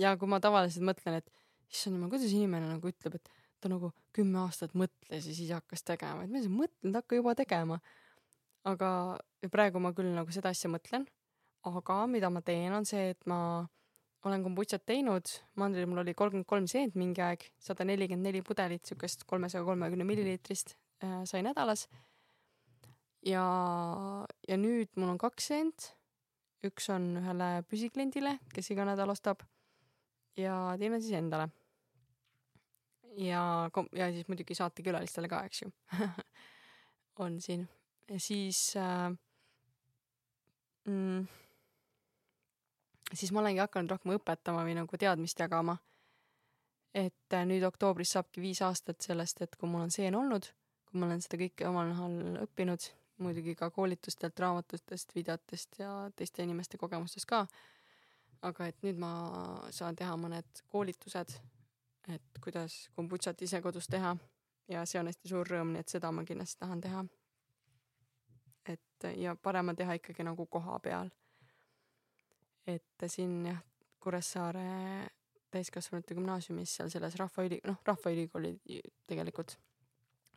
A: ja kui ma tavaliselt mõtlen, et issand jumal, kuidas inimene nagu ütleb, et ta nagu kümme aastat mõtles ja siis hakkas tegema, et ma ei mõtlenud, hakka juba tegema. aga praegu ma küll nagu seda asja mõtlen, aga mida ma teen, on see, et ma olen kombutšat teinud, mandril mul oli kolmkümmend kolm seent mingi aeg, sada nelikümmend neli pudelit siukest kolmesaja kolmekümne milliliitrist äh, sai nädalas. ja, ja nüüd mul on kaks seent, üks on ühele püsikliendile, kes iga nädal ostab ja teine siis endale ja, ja siis muidugi saatekülalistele ka, eks ju on siin. siis äh, mm, siis ma olengi hakanud rohkem õpetama või nagu teadmist jagama. et äh, nüüd oktoobris saabki viis aastat sellest, et kui mul on seen olnud, kui ma olen seda kõike omal nahal õppinud, muidugi ka koolitustelt, raamatutest, videotest ja teiste inimeste kogemustest ka. aga et nüüd ma saan teha mõned koolitused et kuidas kombutšat ise kodus teha ja see on hästi suur rõõm, nii et seda ma kindlasti tahan teha. et ja parem on teha ikkagi nagu koha peal. et siin jah, Kuressaare täiskasvanute gümnaasiumis seal selles Rahvaüli-, noh, Rahvaülikooli tegelikult,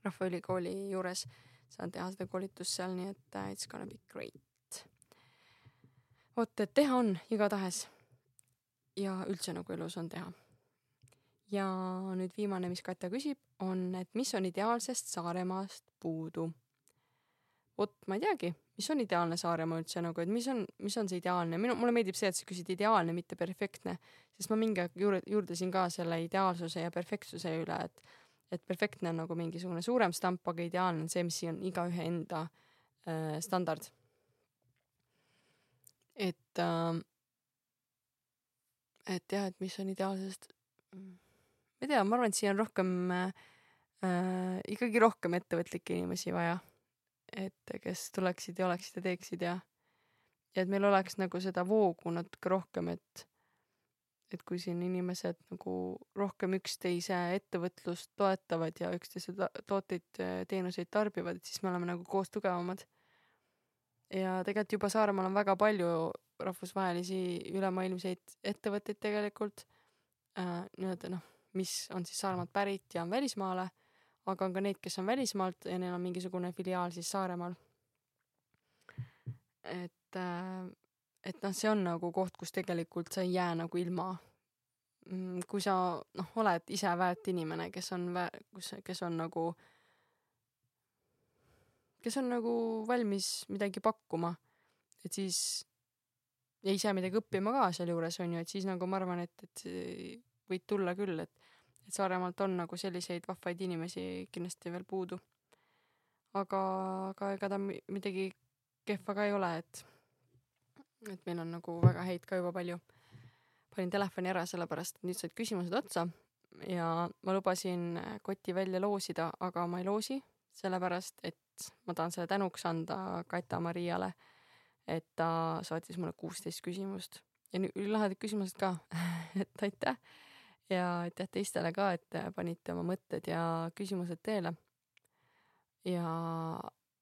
A: Rahvaülikooli juures saan teha seda koolitust seal, nii et uh, it's gonna be great. vot, et teha on igatahes. ja üldse nagu elus on teha ja nüüd viimane, mis Katja küsib, on, et mis on ideaalsest Saaremaast puudu? vot ma ei teagi, mis on ideaalne Saaremaa üldse nagu, et mis on, mis on see ideaalne, minu, mulle meeldib see, et sa küsid ideaalne, mitte perfektne, sest ma mingi aeg juurde, juurdlesin ka selle ideaalsuse ja perfektsuse üle, et et perfektne on nagu mingisugune suurem stamp, aga ideaalne on see, mis on igaühe enda äh, standard. et äh, et jah, et mis on ideaalsest ma ei tea, ma arvan, et siia on rohkem äh, äh, ikkagi rohkem ettevõtlikke inimesi vaja. et kes tuleksid ja oleksid ja teeksid ja, ja et meil oleks nagu seda voogu natuke rohkem, et et kui siin inimesed nagu rohkem üksteise ettevõtlust toetavad ja üksteise tooteid, teenuseid tarbivad, et siis me oleme nagu koos tugevamad. ja tegelikult juba Saaremaal on väga palju rahvusvahelisi ülemaailmseid ettevõtteid tegelikult äh,. nii-öelda noh mis on siis Saaremaalt pärit ja on välismaale, aga on ka neid, kes on välismaalt ja neil on mingisugune filiaal siis Saaremaal. et, äh, et noh, see on nagu koht, kus tegelikult sa ei jää nagu ilma. Mm, kui sa noh, oled ise väärt inimene, kes on vä-, kus, kes on nagu, kes on nagu valmis midagi pakkuma, et siis ja ise midagi õppima ka sealjuures on ju, et siis nagu ma arvan, et, et võid tulla küll, et, et Saaremaalt on nagu selliseid vahvaid inimesi kindlasti veel puudu. aga, aga ega ta midagi kehva ka ei ole, et, et meil on nagu väga häid ka juba palju. panin telefoni ära, sellepärast et nüüd said küsimused otsa ja ma lubasin koti välja loosida, aga ma ei loosi, sellepärast et ma tahan selle tänuks anda Kata-Mariale, et ta saatis mulle kuusteist küsimust ja ülilahedad küsimused ka et aitäh ja aitäh teistele ka, et panite oma mõtted ja küsimused teele. ja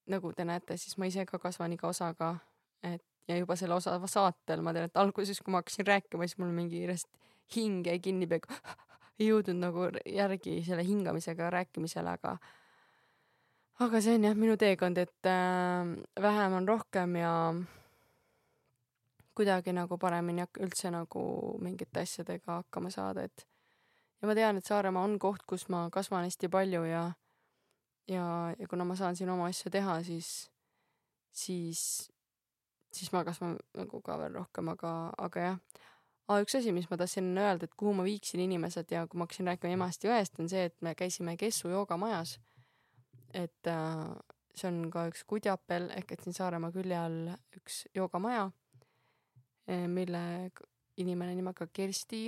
A: nagu te näete, siis ma ise ka kasvan iga osaga, et ja juba selle osa saatel ma tean, et alguses, kui ma hakkasin rääkima, siis mul mingi järjest hing jäi kinni peaaegu, ei jõudnud nagu järgi selle hingamisega rääkimisele, aga aga see on jah minu teekond, et äh, vähem on rohkem ja kuidagi nagu paremini üldse nagu mingite asjadega hakkama saada, et ja ma tean, et Saaremaa on koht, kus ma kasvan hästi palju ja ja, ja kuna ma saan siin oma asja teha, siis, siis, siis ma kasvan nagu ka veel rohkem, aga, aga jah ah,. üks asi, mis ma tahtsin öelda, et kuhu ma viiksin inimesed ja kui ma hakkasin rääkima emast ja õest, on see, et me käisime Kessu joogamajas. et äh, see on ka üks Kudjapel ehk et siin Saaremaa külje all üks joogamaja, eh, mille inimene nimega Kersti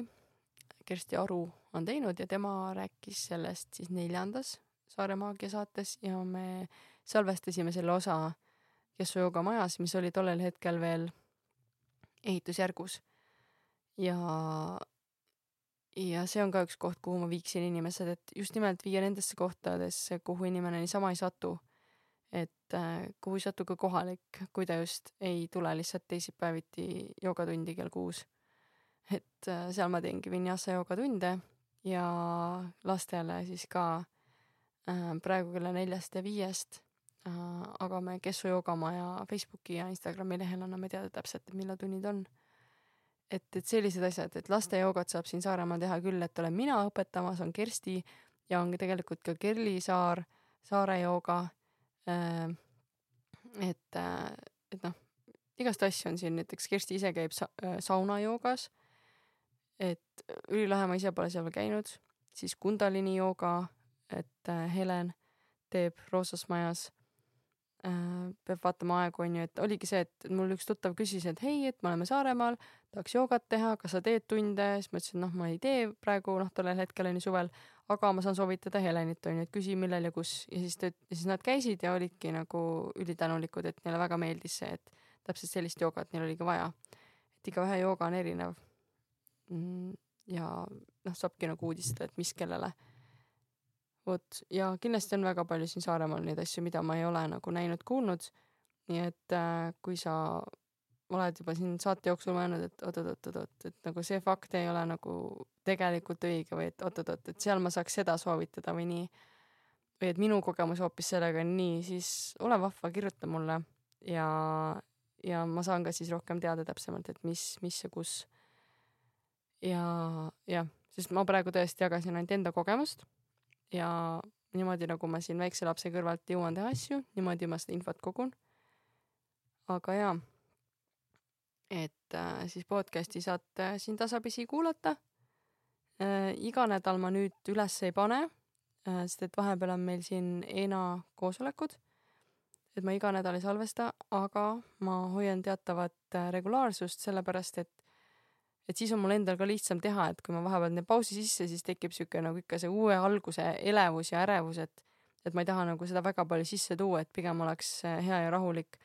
A: Kersti Aru on teinud ja tema rääkis sellest siis neljandas Saare Maagia saates ja me salvestasime selle osa Kessu joogamajas, mis oli tollel hetkel veel ehitusjärgus. ja, ja see on ka üks koht, kuhu ma viiksin inimesed, et just nimelt viia nendesse kohtadesse, kuhu inimene niisama ei satu. et äh, kuhu ei satu ka kohalik, kui ta just ei tule lihtsalt teisipäeviti joogatundi kell kuus. et äh, seal ma teengi vinyasa joogatunde ja lastele siis ka äh, praegu kella neljast ja viiest. Aga me Kessu joogamaja Facebooki ja Instagrami lehel anname teada täpselt, millal tunnid on. et, et sellised asjad, et lastejoogat saab siin Saaremaal teha küll, et olen mina õpetamas, on Kersti ja on tegelikult ka Kerli Saar, Saare jooga äh,. et, äh, et noh, igast asju on siin, näiteks Kersti ise käib sa äh, saunajoogas et ülilahe, ma ise pole seal veel käinud, siis Kundalini jooga, et äh, Helen teeb Roosas majas äh,. Peab vaatama aegu, onju, et oligi see, et mul üks tuttav küsis, et hei, et me oleme Saaremaal, tahaks joogat teha, kas sa teed tunde, siis ma ütlesin, noh, ma ei tee praegu, noh, tollel hetkel onju suvel, aga ma saan soovitada Helenit, onju, et küsi, millal ja kus ja siis ta, ja siis nad käisid ja olidki nagu ülitänulikud, et neile väga meeldis see, et täpselt sellist joogat neil oligi vaja. et igaühe jooga on erinev Mm, ja noh, saabki nagu uudistada, et mis kellele. Vot ja kindlasti on väga palju siin Saaremaal neid asju, mida ma ei ole nagu näinud-kuulnud. nii et äh, kui sa oled juba siin saate jooksul mõelnud, et oot-oot-oot-oot, et nagu see fakt ei ole nagu tegelikult õige või et oot-oot-oot, et seal ma saaks seda soovitada või nii. või et minu kogemus hoopis sellega on nii, siis ole vahva, kirjuta mulle ja, ja ma saan ka siis rohkem teada täpsemalt, et mis, mis ja kus ja jah, sest ma praegu tõesti jagasin ainult enda kogemust ja niimoodi, nagu ma siin väikse lapse kõrvalt jõuan teha asju, niimoodi ma seda infot kogun. aga jaa, et äh, siis podcast'i saate siin tasapisi kuulata äh,. iga nädal ma nüüd üles ei pane äh,, sest et vahepeal on meil siin ENA koosolekud. et ma iga nädal ei salvesta, aga ma hoian teatavat äh, regulaarsust, sellepärast et et siis on mul endal ka lihtsam teha, et kui ma vahepeal teen pausi sisse, siis tekib sihuke nagu ikka see uue alguse elevus ja ärevus, et et ma ei taha nagu seda väga palju sisse tuua, et pigem oleks hea ja rahulik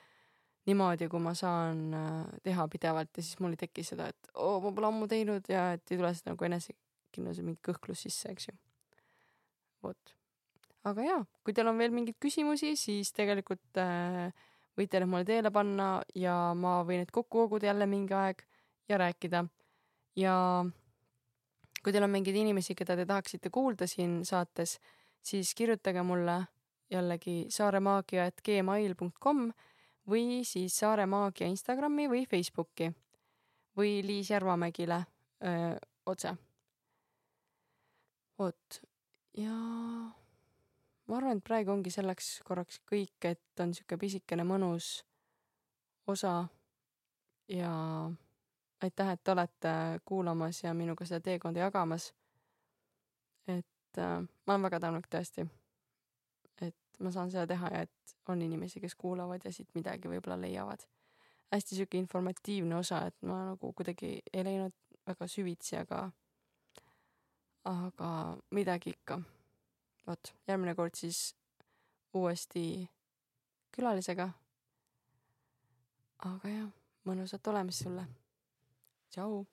A: niimoodi, kui ma saan äh, teha pidevalt ja siis mul ei teki seda, et oo, ma pole ammu teinud ja et ei tule seda nagu enesekindluse mingi kõhklus sisse, eks ju. vot. aga jaa, kui teil on veel mingeid küsimusi, siis tegelikult äh, võite need mulle teele panna ja ma võin need kokku koguda jälle mingi aeg ja rääkida ja kui teil on mingeid inimesi, keda te tahaksite kuulda siin saates, siis kirjutage mulle jällegi saaremaagia.gmail.com või siis Saare Maagia Instagrami või Facebooki või Liis Järvamägile öö, otse. vot ja ma arvan, et praegu ongi selleks korraks kõik, et on sihuke pisikene mõnus osa ja aitäh, et olete kuulamas ja minuga seda teekonda jagamas. et äh, ma olen väga tänulik tõesti, et ma saan seda teha ja et on inimesi, kes kuulavad ja siit midagi võib-olla leiavad. hästi sihuke informatiivne osa, et ma nagu kuidagi ei läinud väga süvitsi, aga, aga midagi ikka. vot, järgmine kord siis uuesti külalisega. aga jah, mõnusat olemist sulle Ciao